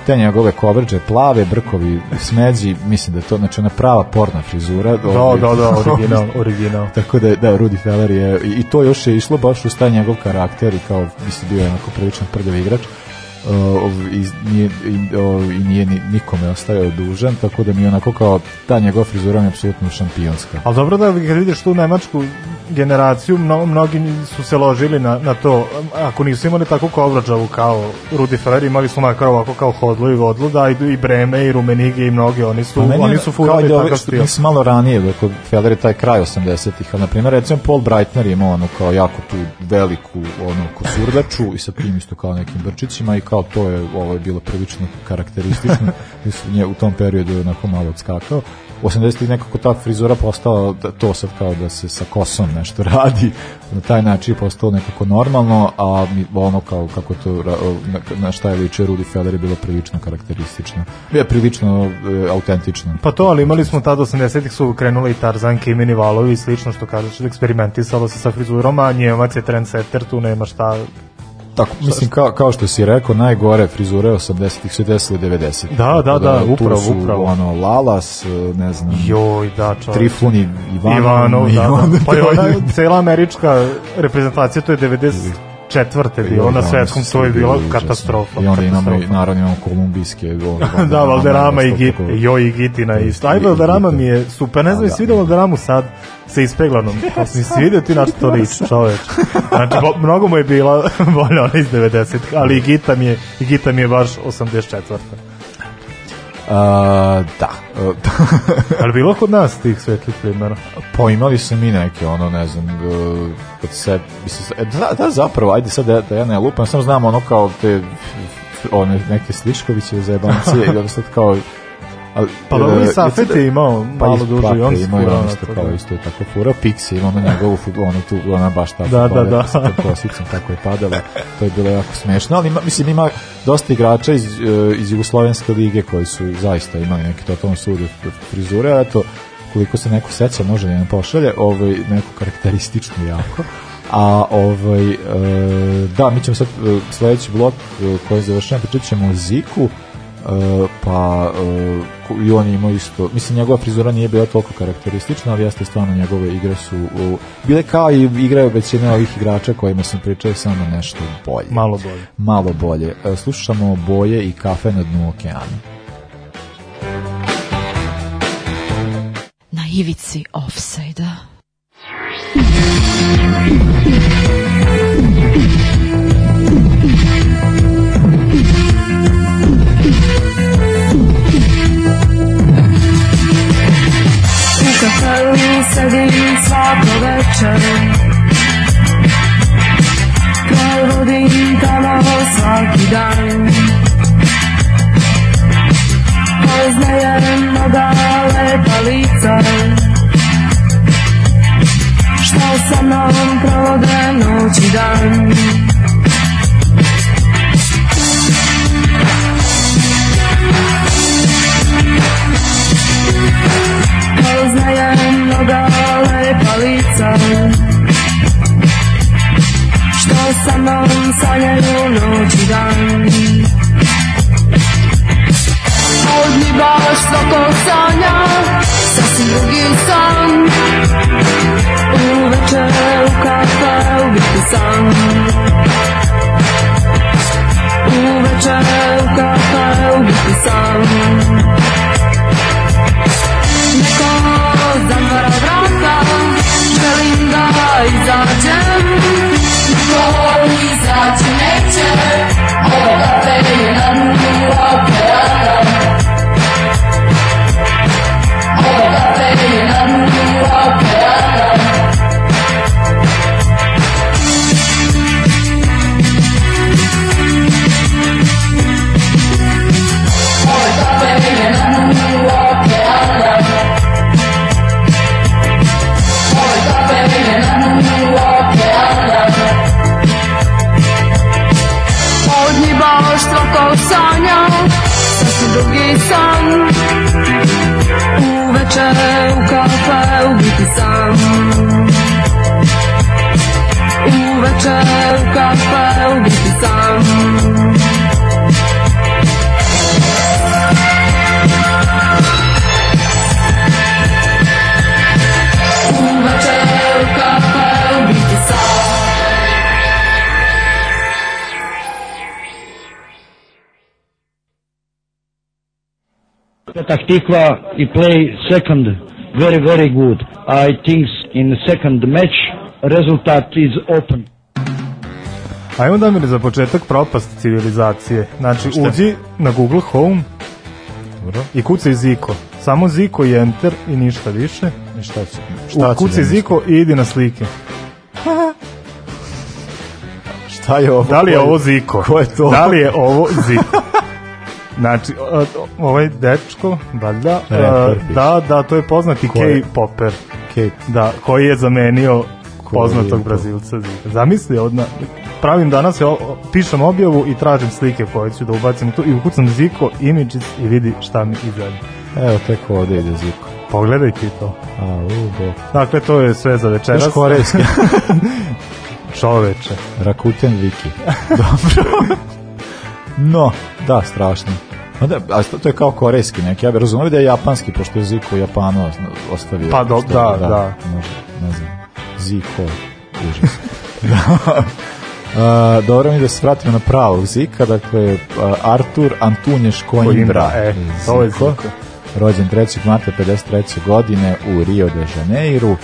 te njegove kovrđe, plave, brkovi, smeđi, mislim da je to, znači ona prava porna frizura. Da, ovaj, da, da, (laughs) original, original. Tako da, da, Rudi Feller je, i, i to još je išlo baš uz taj njegov karakter i kao, mislim, bio je onako prilično prljav igrač. Uh, i, nije, i, o, i nije ni, nikome ostajao dužan, tako da mi je onako kao ta njegova frizura mi je apsolutno šampionska. Ali dobro da kad vidiš tu nemačku generaciju, mno, mnogi su se ložili na, na to. Ako nisu imali takvu kovrađavu kao Rudi Feller, imali su makar ovako kao Hodlu i Vodlu, da i, i Breme i Rumenige i mnogi, oni su, Pa oni je su furali ove takav što- stil. Mislim malo ranije, dakle, Feller je taj kraj 80-ih, a na primjer recimo Paul Breitner je imao ono kao jako tu veliku ono kosurdaču i sa tim isto kao nekim brčićima i kao to je ovo je bilo prilično karakteristično i su nje u tom periodu je onako malo odskakao. U 80-ih nekako ta frizura postala da, to sad kao da se sa kosom nešto radi na taj način je postalo nekako normalno a ono kao kako to na, šta je ličio Rudi Feller je bilo prilično karakteristično je prilično e, autentično Pa to, ali imali smo tada 80-ih su krenule i Tarzanke i Mini Valovi i slično što kažeš, eksperimentisalo se sa frizurom, a Njemac je trendsetter, tu nema šta Tako, mislim, kao, kao što si rekao, najgore frizure 80-ih su desile 90 Da, da, da, upravo, su, upravo. ono, Lalas, e, ne znam, Joj, da, čovječ. Trifun i Ivanov, Ivanov, da, da. Pa je ona, (laughs) cela američka reprezentacija, to je 94. bilo na Da, svetskom, to je užasni. katastrofa. I onda imamo, naravno imamo kolumbijske. (laughs) da, Valderama i isto Git, tako- joj i Gitina isto. Aj, Valderama mi je super, ne znam, Da, jesi vidio Valderamu sad sa ispeglanom? (laughs) Mi si vidio ti na što (laughs) to liči, čoveč. Znači, bo- mnogo mu je bila bolja ona iz 90 ali i Gita mi je, i Gita mi je baš 84. Da. (laughs) Ali bilo kod nas tih svetlih primjera? Pa imali su mi neke, ono, ne znam, e, kad se, e, da, da, zapravo, ajde sad da, da ja ne lupam, samo znam ono kao te one neke Sliškoviće zajebancije i onda sad kao ali, Pa dobro, i e, Safet jeste je imao pa malo i duže i on imao i furao on na isto to, kao da. isto je tako furao Pixi ima ono njegovu fut- ono tu ona baš ta Da, da, da. sa kosicom kako je padala to je bilo jako smešno ali ima, mislim ima dosta igrača iz, e, iz Jugoslovenske lige koji su zaista imali neke totalno sude frizure a eto koliko se neko seća može da nam pošalje ovaj, neko karakteristično jako a ovaj e, da mi ćemo sad e, sledeći blok koji završavamo pričat ćemo o Ziku E, pa ko- i on je imao isto mislim njegova frizura nije bila toliko karakteristična ali jeste stvarno njegove igre su u, bile kao i igraju većina ovih igrača kojima sam pričao samo nešto bolje Malo bolje. malo bolje E, slušamo boje i kafe na dnu okeana Na ivici offside-a. U kafeu sedim svako večer Provodim tamo svaki dan. Poznajem mnoga lepa lica Što sa mnom provode noć i dan Poznajem mnoga lepa lica. Što sa mnom sanjaju noć i dan. Od mi baš svakog sanja Sasvim drugi san. Uveče u kafe u biti sam Uveče u kafe u biti sam Neko zamara vrata Želim da izađem. Niko izaći neće Ovoga te na dnu okeana U biti sam u biti sam he play second very very good. I think in the second match result is open. Ajmo da mi za početak propast civilizacije. Znači, Šta? uđi na Google Home Dobro. i kucaj Ziko. Samo Ziko i Enter i ništa više. I šta će? Šta će Kucaj da Ziko i idi na slike. (laughs) Šta je ovo? Da li je ovo Ziko? Ko je to? Da li je ovo (laughs) Ziko? Znači, ovaj dečko, valjda, e, piše. da, da, to je poznati Ko je? K-popper, Kate. da, koji je zamenio poznatog to? Brazilca. Zamisli, odna, pravim danas, ja pišem objavu i tražim slike koje ću da ubacim tu i ukucam Ziko, images i vidi šta mi izađe. Evo, tek ovde ide Ziko. Pogledaj ti to. A, u. Dakle, to je sve za večeras. Još korejski. (laughs) Čoveče. Rakuten Viki. (laughs) Dobro. No, da, strašno. Ma da, a to, to je kao korejski neki, ja bih razumio da je japanski, pošto je Ziko u Japanu os- ostavio. Pa do- Što- da, da. Može, ne znam, Ziko, užas. (laughs) da. Dobro mi da se vratimo na pravog Zika, dakle, a, Artur Antunješ Koimbra. Coimbra, e, to je Ziko. Rođen 3. marta 53. godine u Rio de Janeiru.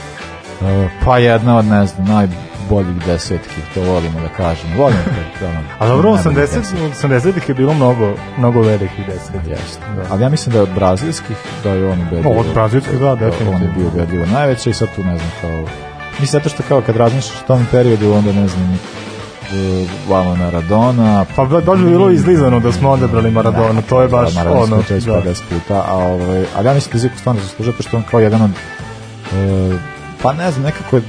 E, pa jedna od, ne znam, najboljih desetki, to volimo da kažemo. Volimo to. (laughs) ono, A dobro, najboljih 80, desetki. 80-ih je bilo mnogo, mnogo velikih deset. Jeste. Ali ja mislim da je od brazilskih, da je on ubedljivo. Od brazilskih, da, definitivno. On je bio ubedljivo najveća i sad tu ne znam kao... Mislim, zato što kao kad razmišljaš o tom periodu, onda ne znam, vamo Maradona. Pa ba- baš bi bilo izlizano da smo odabrali Maradona, to je baš Maradona ono, smo već da. 50 puta, a ovaj, ali ja mislim da Zico stvarno zaslužuje, zato što on kao jedan od e, pa ne znam, nekako je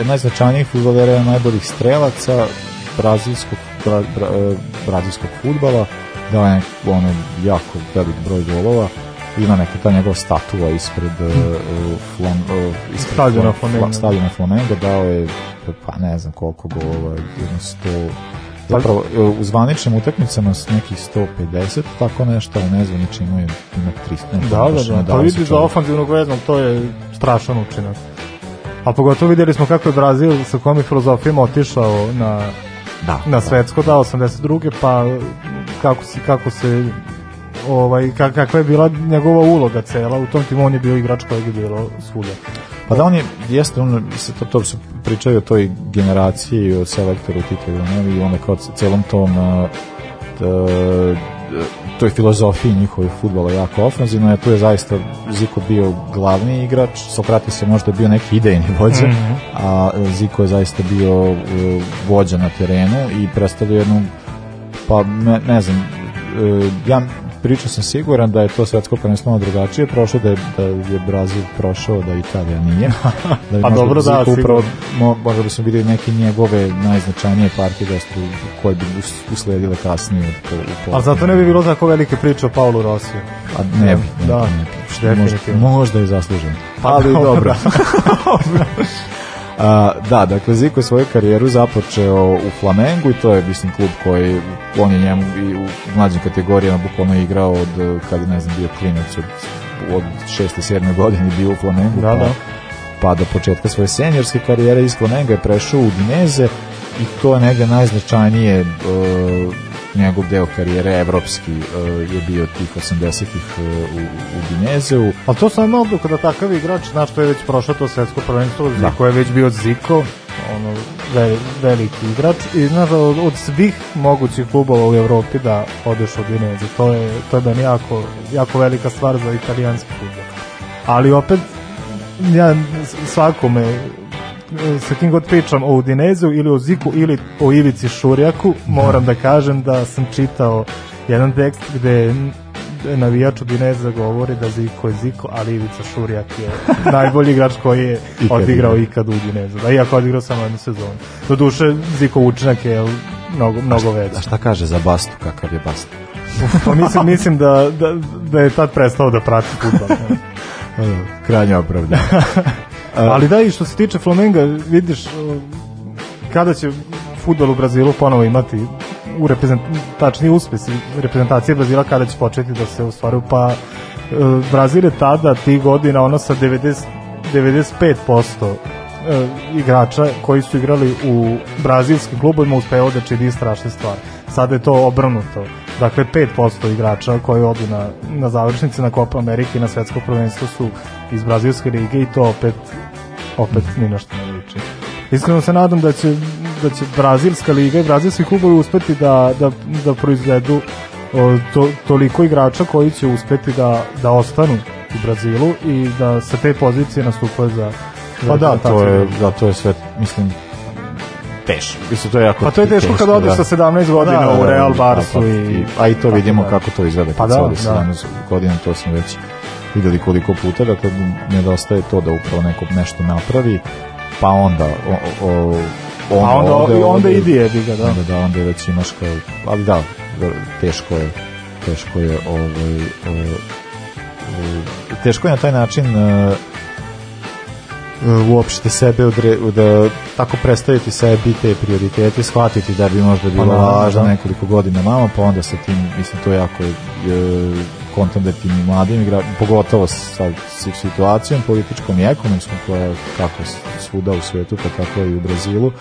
e, najznačajnijih futbolera, najboljih strelaca brazilskog, bra, bra, e, brazilskog futbala, dao je ono, jako velik broj golova, ima neka ta njegova statua ispred uh, flam, uh, ispred Stadiona Flam- Flamengo. Fla- stadiona Flamengo dao je pa ne znam koliko golova jedno sto zapravo e, u zvaničnim utakmicama s nekih 150 tako nešto, ali ne zvanično ima, ima 300 Da, da, da. Pa vidi za ofanzivnog veznog, to je strašan učinak. A pogotovo vidjeli smo kako je Brazil sa kojom je filozofijama otišao na, da, na svetsko, da, 82. pa kako se, kako se ovaj, ka- kakva je bila njegova uloga cela u tom timu, on je bio igrač kojeg je bilo svuda. Pa da on je, jeste, on, se to, to se pričaju o toj generaciji i o selektoru Tita Ivanovi i onda kao celom tom t- toj filozofiji njihove futbola jako ofenzivno, je tu je zaista Ziko bio glavni igrač, Sokratis je možda bio neki idejni vođa, Mhm. a Ziko je zaista bio uh, vođa na terenu i predstavio jednu pa ne, ne znam uh, ja pričao sam siguran da je to svetsko prvenstvo drugačije prošlo da je, da je Brazil prošao da Italija nije (laughs) da bi Pa dobro, da, upravo mo, možda bi smo vidjeli neke njegove najznačajnije partije da su, koje bi us- usledile kasnije po- po- Ali zato ne bi bilo tako velike priče o Paulu Rosiju. A ne bi, ne Da, bi, ne bi. Što možda, možda je zaslužen. Pa Ali dobro. (laughs) A, da, dakle Ziko je svoju karijeru započeo u Flamengu i to je mislim klub koji on je njemu i u mlađim kategorijama bukvalno igrao od eh, kad ne znam bio klinac od, od 6. 7. godine bio u Flamengu Da, pa, da. pa do početka svoje senjorske karijere iz Flamenga je prešao u Dineze i to je negde najznačajnije uh, njegov deo karijere evropski uh, je bio tih 80-ih uh, u, u Dinezeu Ali to sam malo kada takav igrač, znaš što je već prošao to svetsko prvenstvo, Da. Ziko je već bio Ziko, ono, ve, veliki igrač i znaš od, od svih mogućih klubova u Evropi da odeš od Dineze, to je, to je meni jako, jako velika stvar za italijanski futbol. Ali opet, ja svakome e, sa kim god pričam o Udinezu ili o Ziku ili o Ivici Šurjaku, moram da kažem da sam čitao jedan tekst gde navijač Udineza govori da Ziko je Ziko, ali Ivica Šurjak je (laughs) najbolji igrač koji je Ikad odigrao igrao. ikad u Udinezu. Da, iako je odigrao samo jednu sezonu. Do duše, Ziko učinak je mnogo, mnogo veći. A šta kaže za Bastu, kakav je Basta? Pa mislim, mislim da, da, da je tad prestao da prati futbol. (laughs) Krajnje opravdano. (laughs) Ali da, i što se tiče Flamenga, vidiš uh, kada će futbol u Brazilu ponovo imati u reprezent, tačnije uspesi reprezentacije Brazila kada će početi da se ostvaruju, pa uh, Brazil je tada tih godina ono sa 90, 95% uh, igrača koji su igrali u brazilskim klubovima uspeo da čini strašne stvari. Sada je to obrnuto. Dakle, 5% igrača koji odu na, na završnice na Copa Amerike i na svetsko prvenstvo su iz brazilske lige i to opet opet ni na što ne liči. Iskreno se nadam da će, da će brazilska liga i brazilski klubovi uspeti da, da, da proizvedu to, toliko igrača koji će uspeti da, da ostanu u Brazilu i da sa te pozicije nastupaju za, za Pa da, to je, da, to je sve, mislim, teško. Mislim, to je jako Pa to je teško kad odeš sa 17 godina u Real Barsu i- A i to vidimo da. kako to izgleda Pa kad se da, ode da. 17 godina, to smo već videli koliko puta, dakle, nedostaje to da upravo neko nešto napravi, pa onda o, o, o, A onda- ode, i onda ode- ide, jebi ga, da. Onda da, onda već imaš kao, ali da, teško je, teško je, ovaj, e, e, teško je na taj način uopšte sebe odre, da tako predstaviti sebi te prioritete, shvatiti da bi možda bilo Pa da, važno da. nekoliko godina mama, pa onda sa tim, mislim, to je jako e, kontendetim i mladim igra, pogotovo sa, sa situacijom političkom i ekonomskom koja je kako svuda u svetu, pa tako i u Brazilu,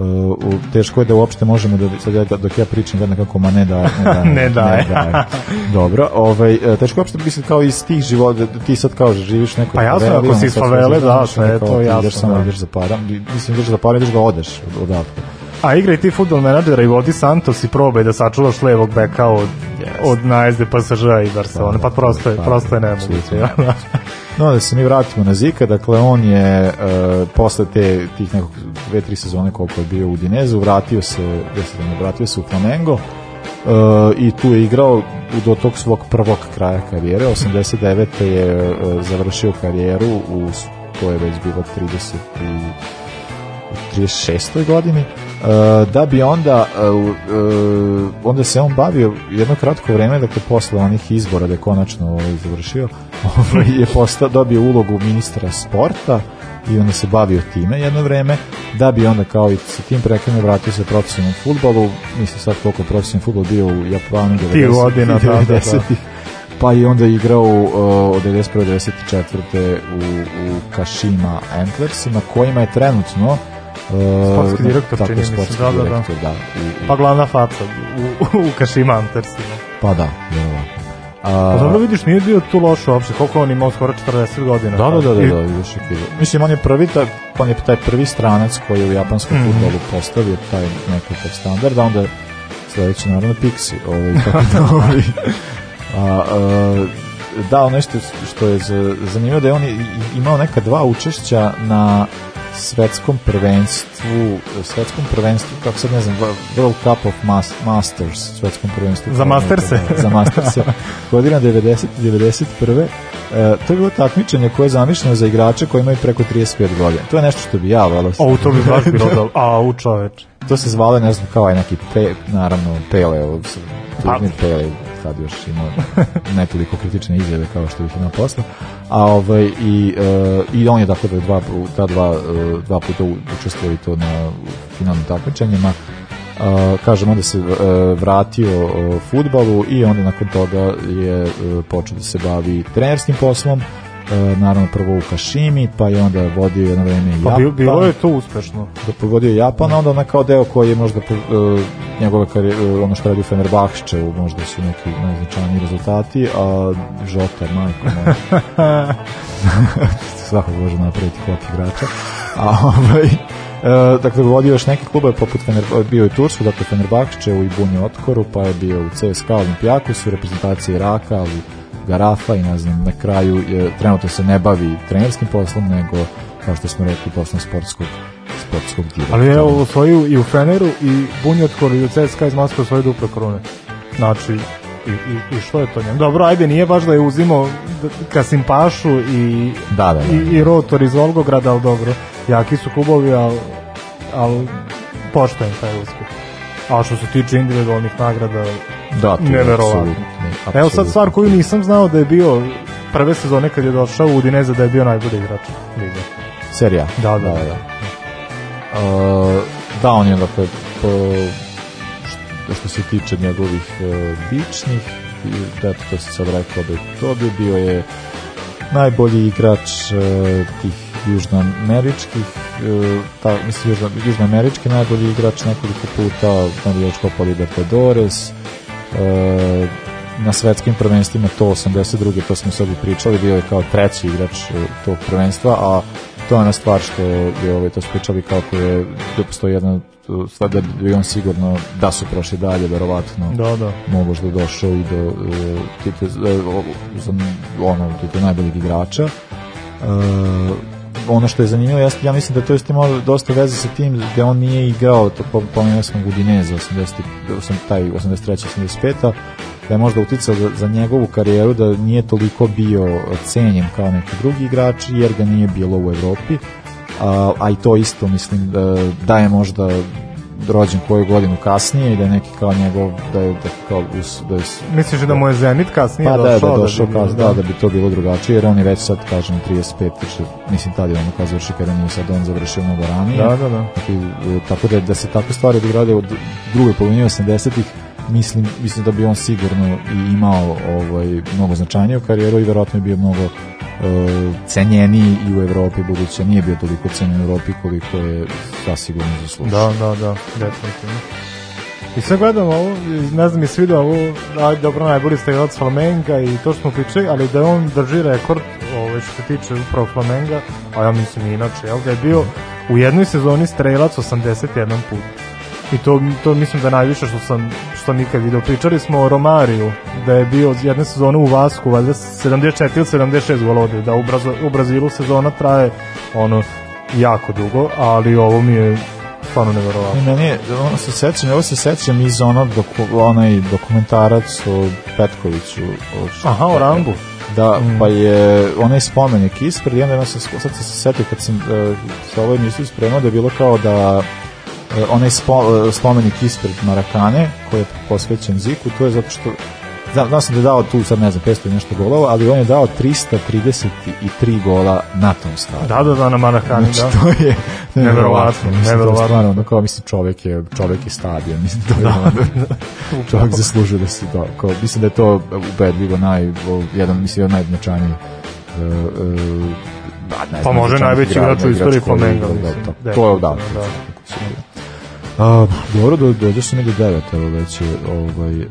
Uh, teško je da uopšte možemo da sad ja, dok ja pričam gledam kako ma ne da ne da (laughs) Ne daje. dobro ovaj e, teško je uopšte mislim kao iz tih života da ti sad kao živiš neko Pa jasno, ako si iz favele, da, sve je to jasno, ideš samo da. ideš za para mislim ideš za para ideš ga odeš od, odatle A igraj ti futbol menadžera i vodi Santos i probaj da sačuvaš levog beka od, od najezde PSG-a i Barcelona. Pa prosto je, Pa, prosto je nemoguće. jel? No, da se mi vratimo na Zika, dakle on je uh, posle te, tih nekog dve, tri sezone koliko je bio u Dinezu, vratio se, desetima, vratio se u Flamengo uh, i tu je igrao do tog svog prvog kraja karijere, 89. je uh, završio karijeru u, to je već bilo 30 i u 36. godini da bi onda uh, uh, onda se on bavio jedno kratko vreme dakle posle onih izbora da je konačno ovaj, završio (laughs) ovaj, je postao, dobio ulogu ministra sporta i onda se bavio time jedno vreme da bi onda kao i sa tim prekinom vratio se profesionalnom futbolu mislim sad koliko profesionalni futbol bio u Japanu Tih 90 godina, da, da, da. 90-ih. pa i onda igrao uh, od 91. do 94. u, u Kashima Antlersima kojima je trenutno Sportski direktor, tako, čini mi se, da, da, da. da, u, Pa glavna faca u, u Kashima Antersima. pa da, vjerovatno. A, Pa dobro vidiš, nije bio tu loš uopšte, koliko on imao skoro 40 godina. Da, da, da, da, I- da, još je. Mislim, on je prvi, taj, on je taj prvi stranac koji je u japanskom Mhm. futbolu postavio taj nekakav standard, a onda sledeći naravno Pixi, ovaj, (laughs) tako da, ovaj, a, a, da, ono što, što je za- zanimljivo da je on i- i- imao neka dva učešća na svetskom prvenstvu, svetskom prvenstvu, kako sad ne znam, World Cup of Mas- Masters, svetskom prvenstvu. Za Masterse. Da, za Masterse. (laughs) Godina 90 91. E, to je bilo takmičenje koje je zamišljeno za igrače koji imaju preko 35 godina. To je nešto što bi ja volao. O, to bi baš bilo dobro. (laughs) A, u čoveč. To se zvalo, ne znam, kao je neki pe, naravno Pele, Pa- Pele, tad još imao ne toliko kritične izjave kao što ih ima posle. A ovaj i e, i on je dakle da dva ta dva e, dva puta učestvovao i to na finalnim takmičenjima. Uh, kažem, onda se e, vratio e, fudbalu i onda nakon toga je e, počeo da se bavi trenerskim poslom, e, naravno prvo u Kašimi, pa je onda vodio jedno vreme i Pa Japan bi- bilo je to uspešno. da pogodio Japan, a onda onaj kao deo koji je možda uh, njegove karijere, ono što radi u Fenerbahčevu, možda su neki najznačajniji rezultati, a Žota, majko moja, (laughs) svakog može napraviti hop igrača. A ovaj, Uh, dakle, vodio još neke klube poput Fener, bio je u Tursku, dakle Fenerbahče u Ibuni Otkoru, pa je bio u CSKA Olimpijakosu, u reprezentaciji Iraka, ali Garafa i ne znam, na kraju je, trenutno se ne bavi trenerskim poslom, nego, kao što smo rekli, poslom sportskog sportskog direktora. Ali evo, osvojio i u Feneru, i Bunjotkor, i u CSKA iz Moskve osvojio duple krune. Znači, i, i, i što je to njemu? Dobro, ajde, nije baš da je uzimo Kasimpašu i, Da, da, da. i, i Rotor iz Volgograda, ali dobro, jaki su klubovi, ali, ali poštojem taj uspeh. A što se tiče individualnih nagrada, Da, to je neverovatno. Apsolutno, Evo sad stvar koju nisam znao da je bio prve sezone kad je došao u Udineze da je bio najbolji igrač lige. Serija? Da, da. da. da. Uh, da, on je, dakle, po, što, što se tiče njegovih uh, ličnih, i, da, to se sad rekao da je to bi bio je najbolji igrač uh, tih južnoameričkih uh, ta, mislim južno, južnoamerički najbolji igrač nekoliko puta navijač Copa Libertadores uh, na svetskim prvenstvima to 82. to smo sad i pričali, bio je kao treći igrač e, tog prvenstva, a to je ona stvar što je ovaj, to spričali kako je da postoji jedna e, stvar da bi on sigurno da su prošli dalje verovatno Da, da. mogu da došao i do uh, tite, uh, ono tite najboljeg igrača uh, ono što je zanimljivo jeste, ja mislim da to jest imalo dosta veze sa tim da on nije igrao to po- pomenuo sam Udineze 80, osam- taj 83. 85 da je možda uticao za, za njegovu karijeru da nije toliko bio cenjen kao neki drugi igrači jer ga nije bilo u Evropi a, a i to isto mislim da, da je možda rođen koju godinu kasnije i da je neki kao njegov da je da kao us, da je Misliš da mu je Zenit kasnije pa da, da, došao? je došao bi- kao, da, da bi to bilo drugačije, jer on je već sad, kažem, 35, što, mislim, tad je ono kao završi kada nije sad on završio mnogo ranije. Da, da, da. Tako, e, tako da, da se takve stvari odigrade od drugoj polovini 80-ih, mislim, mislim da bi on sigurno i imao ovaj, mnogo značajniju karijeru i verovatno je bio mnogo e, cenjeniji i u Evropi, budući da nije bio toliko cenjen u Evropi koliko je sasigurno zaslužio. Da, da, da, definitivno. I sad gledam ovo, ne znam, jesi vidio ovo, aj, dobro, najbolji strelac Flamenga i to što smo pričali, ali da on drži rekord, ovo što se tiče upravo Flamenga, a ja mislim i inače, jel, da je bio u jednoj sezoni strelac 81 put. I to, to mislim da je najviše što sam što nikad vidio. Pričali smo o Romariju, da je bio jedne sezone u Vasku, valjda 74 ili 76 golova, da u, Brazo, u Brazilu sezona traje ono jako dugo, ali ovo mi je stvarno neverovatno. I meni je, ono se sećam, ovo se sećam iz onog doku, onaj dokumentarac o Petkoviću. O, Aha, o Rambu. Da, pa je onaj spomenik ispred i onda sam, sad se setio kad sam uh, sa ovoj emisiju spremao da je bilo kao da onaj spo, uh, spomenik ispred Marakane koji je posvećen Ziku, to je zato što Znam, znam sam da je dao tu sad ne znam 500 i nešto golova, ali on je dao 333 gola na tom stadionu. Da, da, da, na Marakani, znači, da. to je. (laughs) To je stvarno, ono, kao mislim čovek je, čovek je stadion, mislim, to je Da. ono, (laughs) čovek zaslužuje da se da, kao, mislim da je to ubedljivo naj, jedan, mislim, od najznačajnijih uh, uh, da, ne Pa znam, može najveći igra- igrač u istoriji koji je Flamenga, igrao, mislim, da, to, to je, da, definitivno, da. A, dobro, do, dođe se mi do 9, evo već je ovaj, e,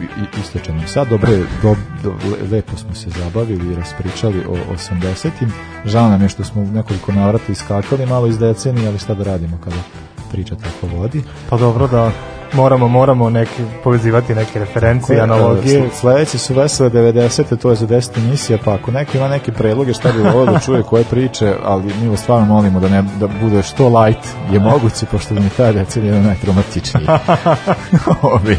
i- istočan nam sad. Dobro, do, do, le- lepo smo se zabavili i raspričali o 80-im. Žao nam je što smo nekoliko navrata iskakali malo iz decenije, ali šta da radimo kada priča tako vodi. Pa dobro da moramo, moramo neke, povezivati neke referencije, analogije. Sle- Sledeće su vesele 90. to je za 10 emisija, pa ako neko ima neke predloge šta bi volio da čuje koje priče, ali mi vas stvarno molimo da ne da bude što light je moguće, pošto mi ta decenija je najtraumatičniji. (laughs) (laughs) Ovi,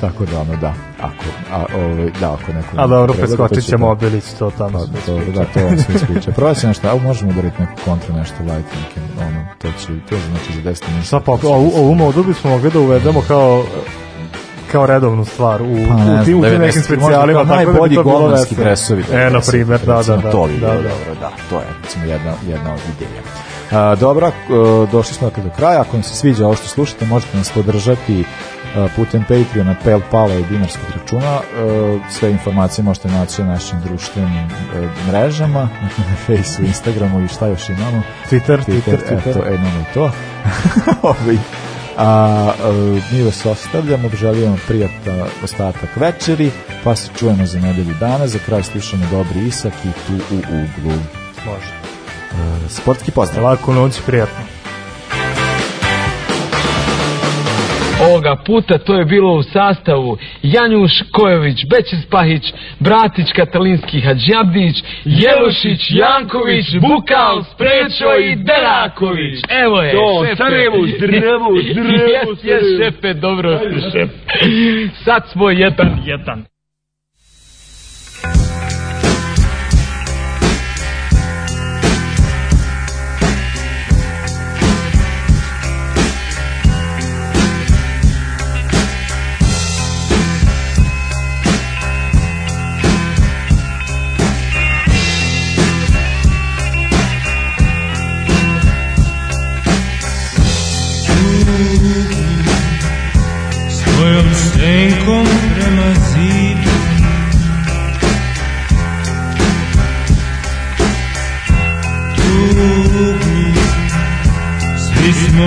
tako da, ono, da. Ako, a, ovaj, da, ako neko... A dobro, predlog, preskočit ćemo da- Obilić, to tamo Pa, to, da, to vam sve ispriča. Proći nešto, a možemo udariti neku kontru, nešto light, neke, ono, to će, to znači za 10 emisija. Šta pa, ovu, ovu modu bismo mogli da uvedemo kao kao redovnu stvar u, Pa, ne u, tim, u znam, tim 90, nekim specijalima. tako da bi najbolji to bilo golmanski dresovi. E, na primjer, da, da, da. To bi da, da. dobro, da. To je, recimo, jedna, jedna od ideja. A, dobro, e, došli smo dakle do kraja. Ako vam se sviđa ovo što slušate, možete nas podržati putem Patreona, Paypala i dinarskog računa. Sve informacije možete naći na našim društvenim mrežama, (laughs) na Facebooku, Instagramu i šta još imamo. Twitter, Twitter, Eto, Twitter. e, imamo i to. (laughs) Ovi, a, mi vas ostavljamo, želimo prijatna ostatak večeri, pa se čujemo za nedelju dana, za kraj slušamo Dobri Isak i tu u uglu. Može. E, sportski pozdrav. Laku noć, prijatno. Ovoga puta to je bilo u sastavu Janjuš Kojović, Bećis Pahić, Bratić Katalinski Hadžabdić, Jelušić, Janković, Bukal, Sprečo i Deraković. Evo je, To, šefe. Sarajevo, zdravo, zdravo, Jes, šefe, dobro. Sad smo jedan, jedan.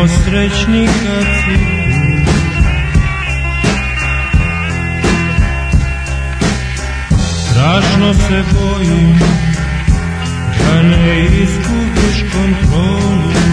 Smo srećni kad si Strašno se bojim Da ne izgubiš kontrolu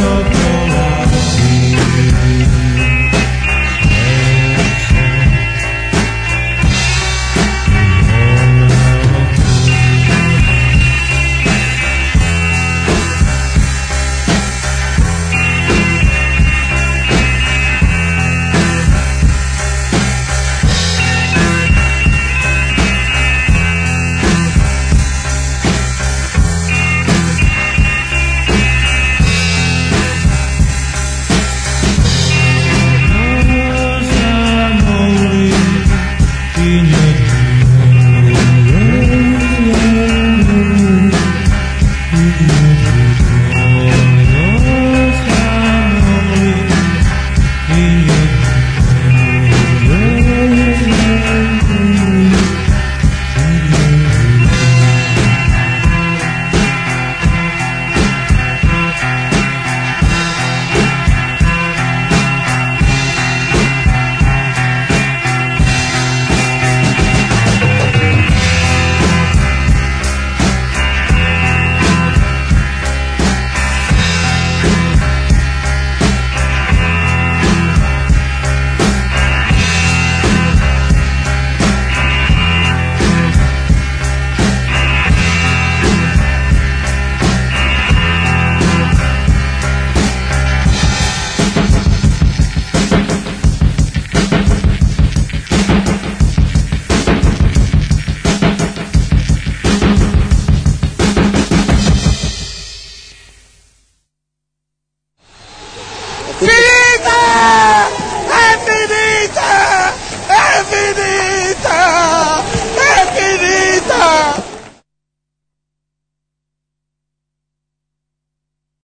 not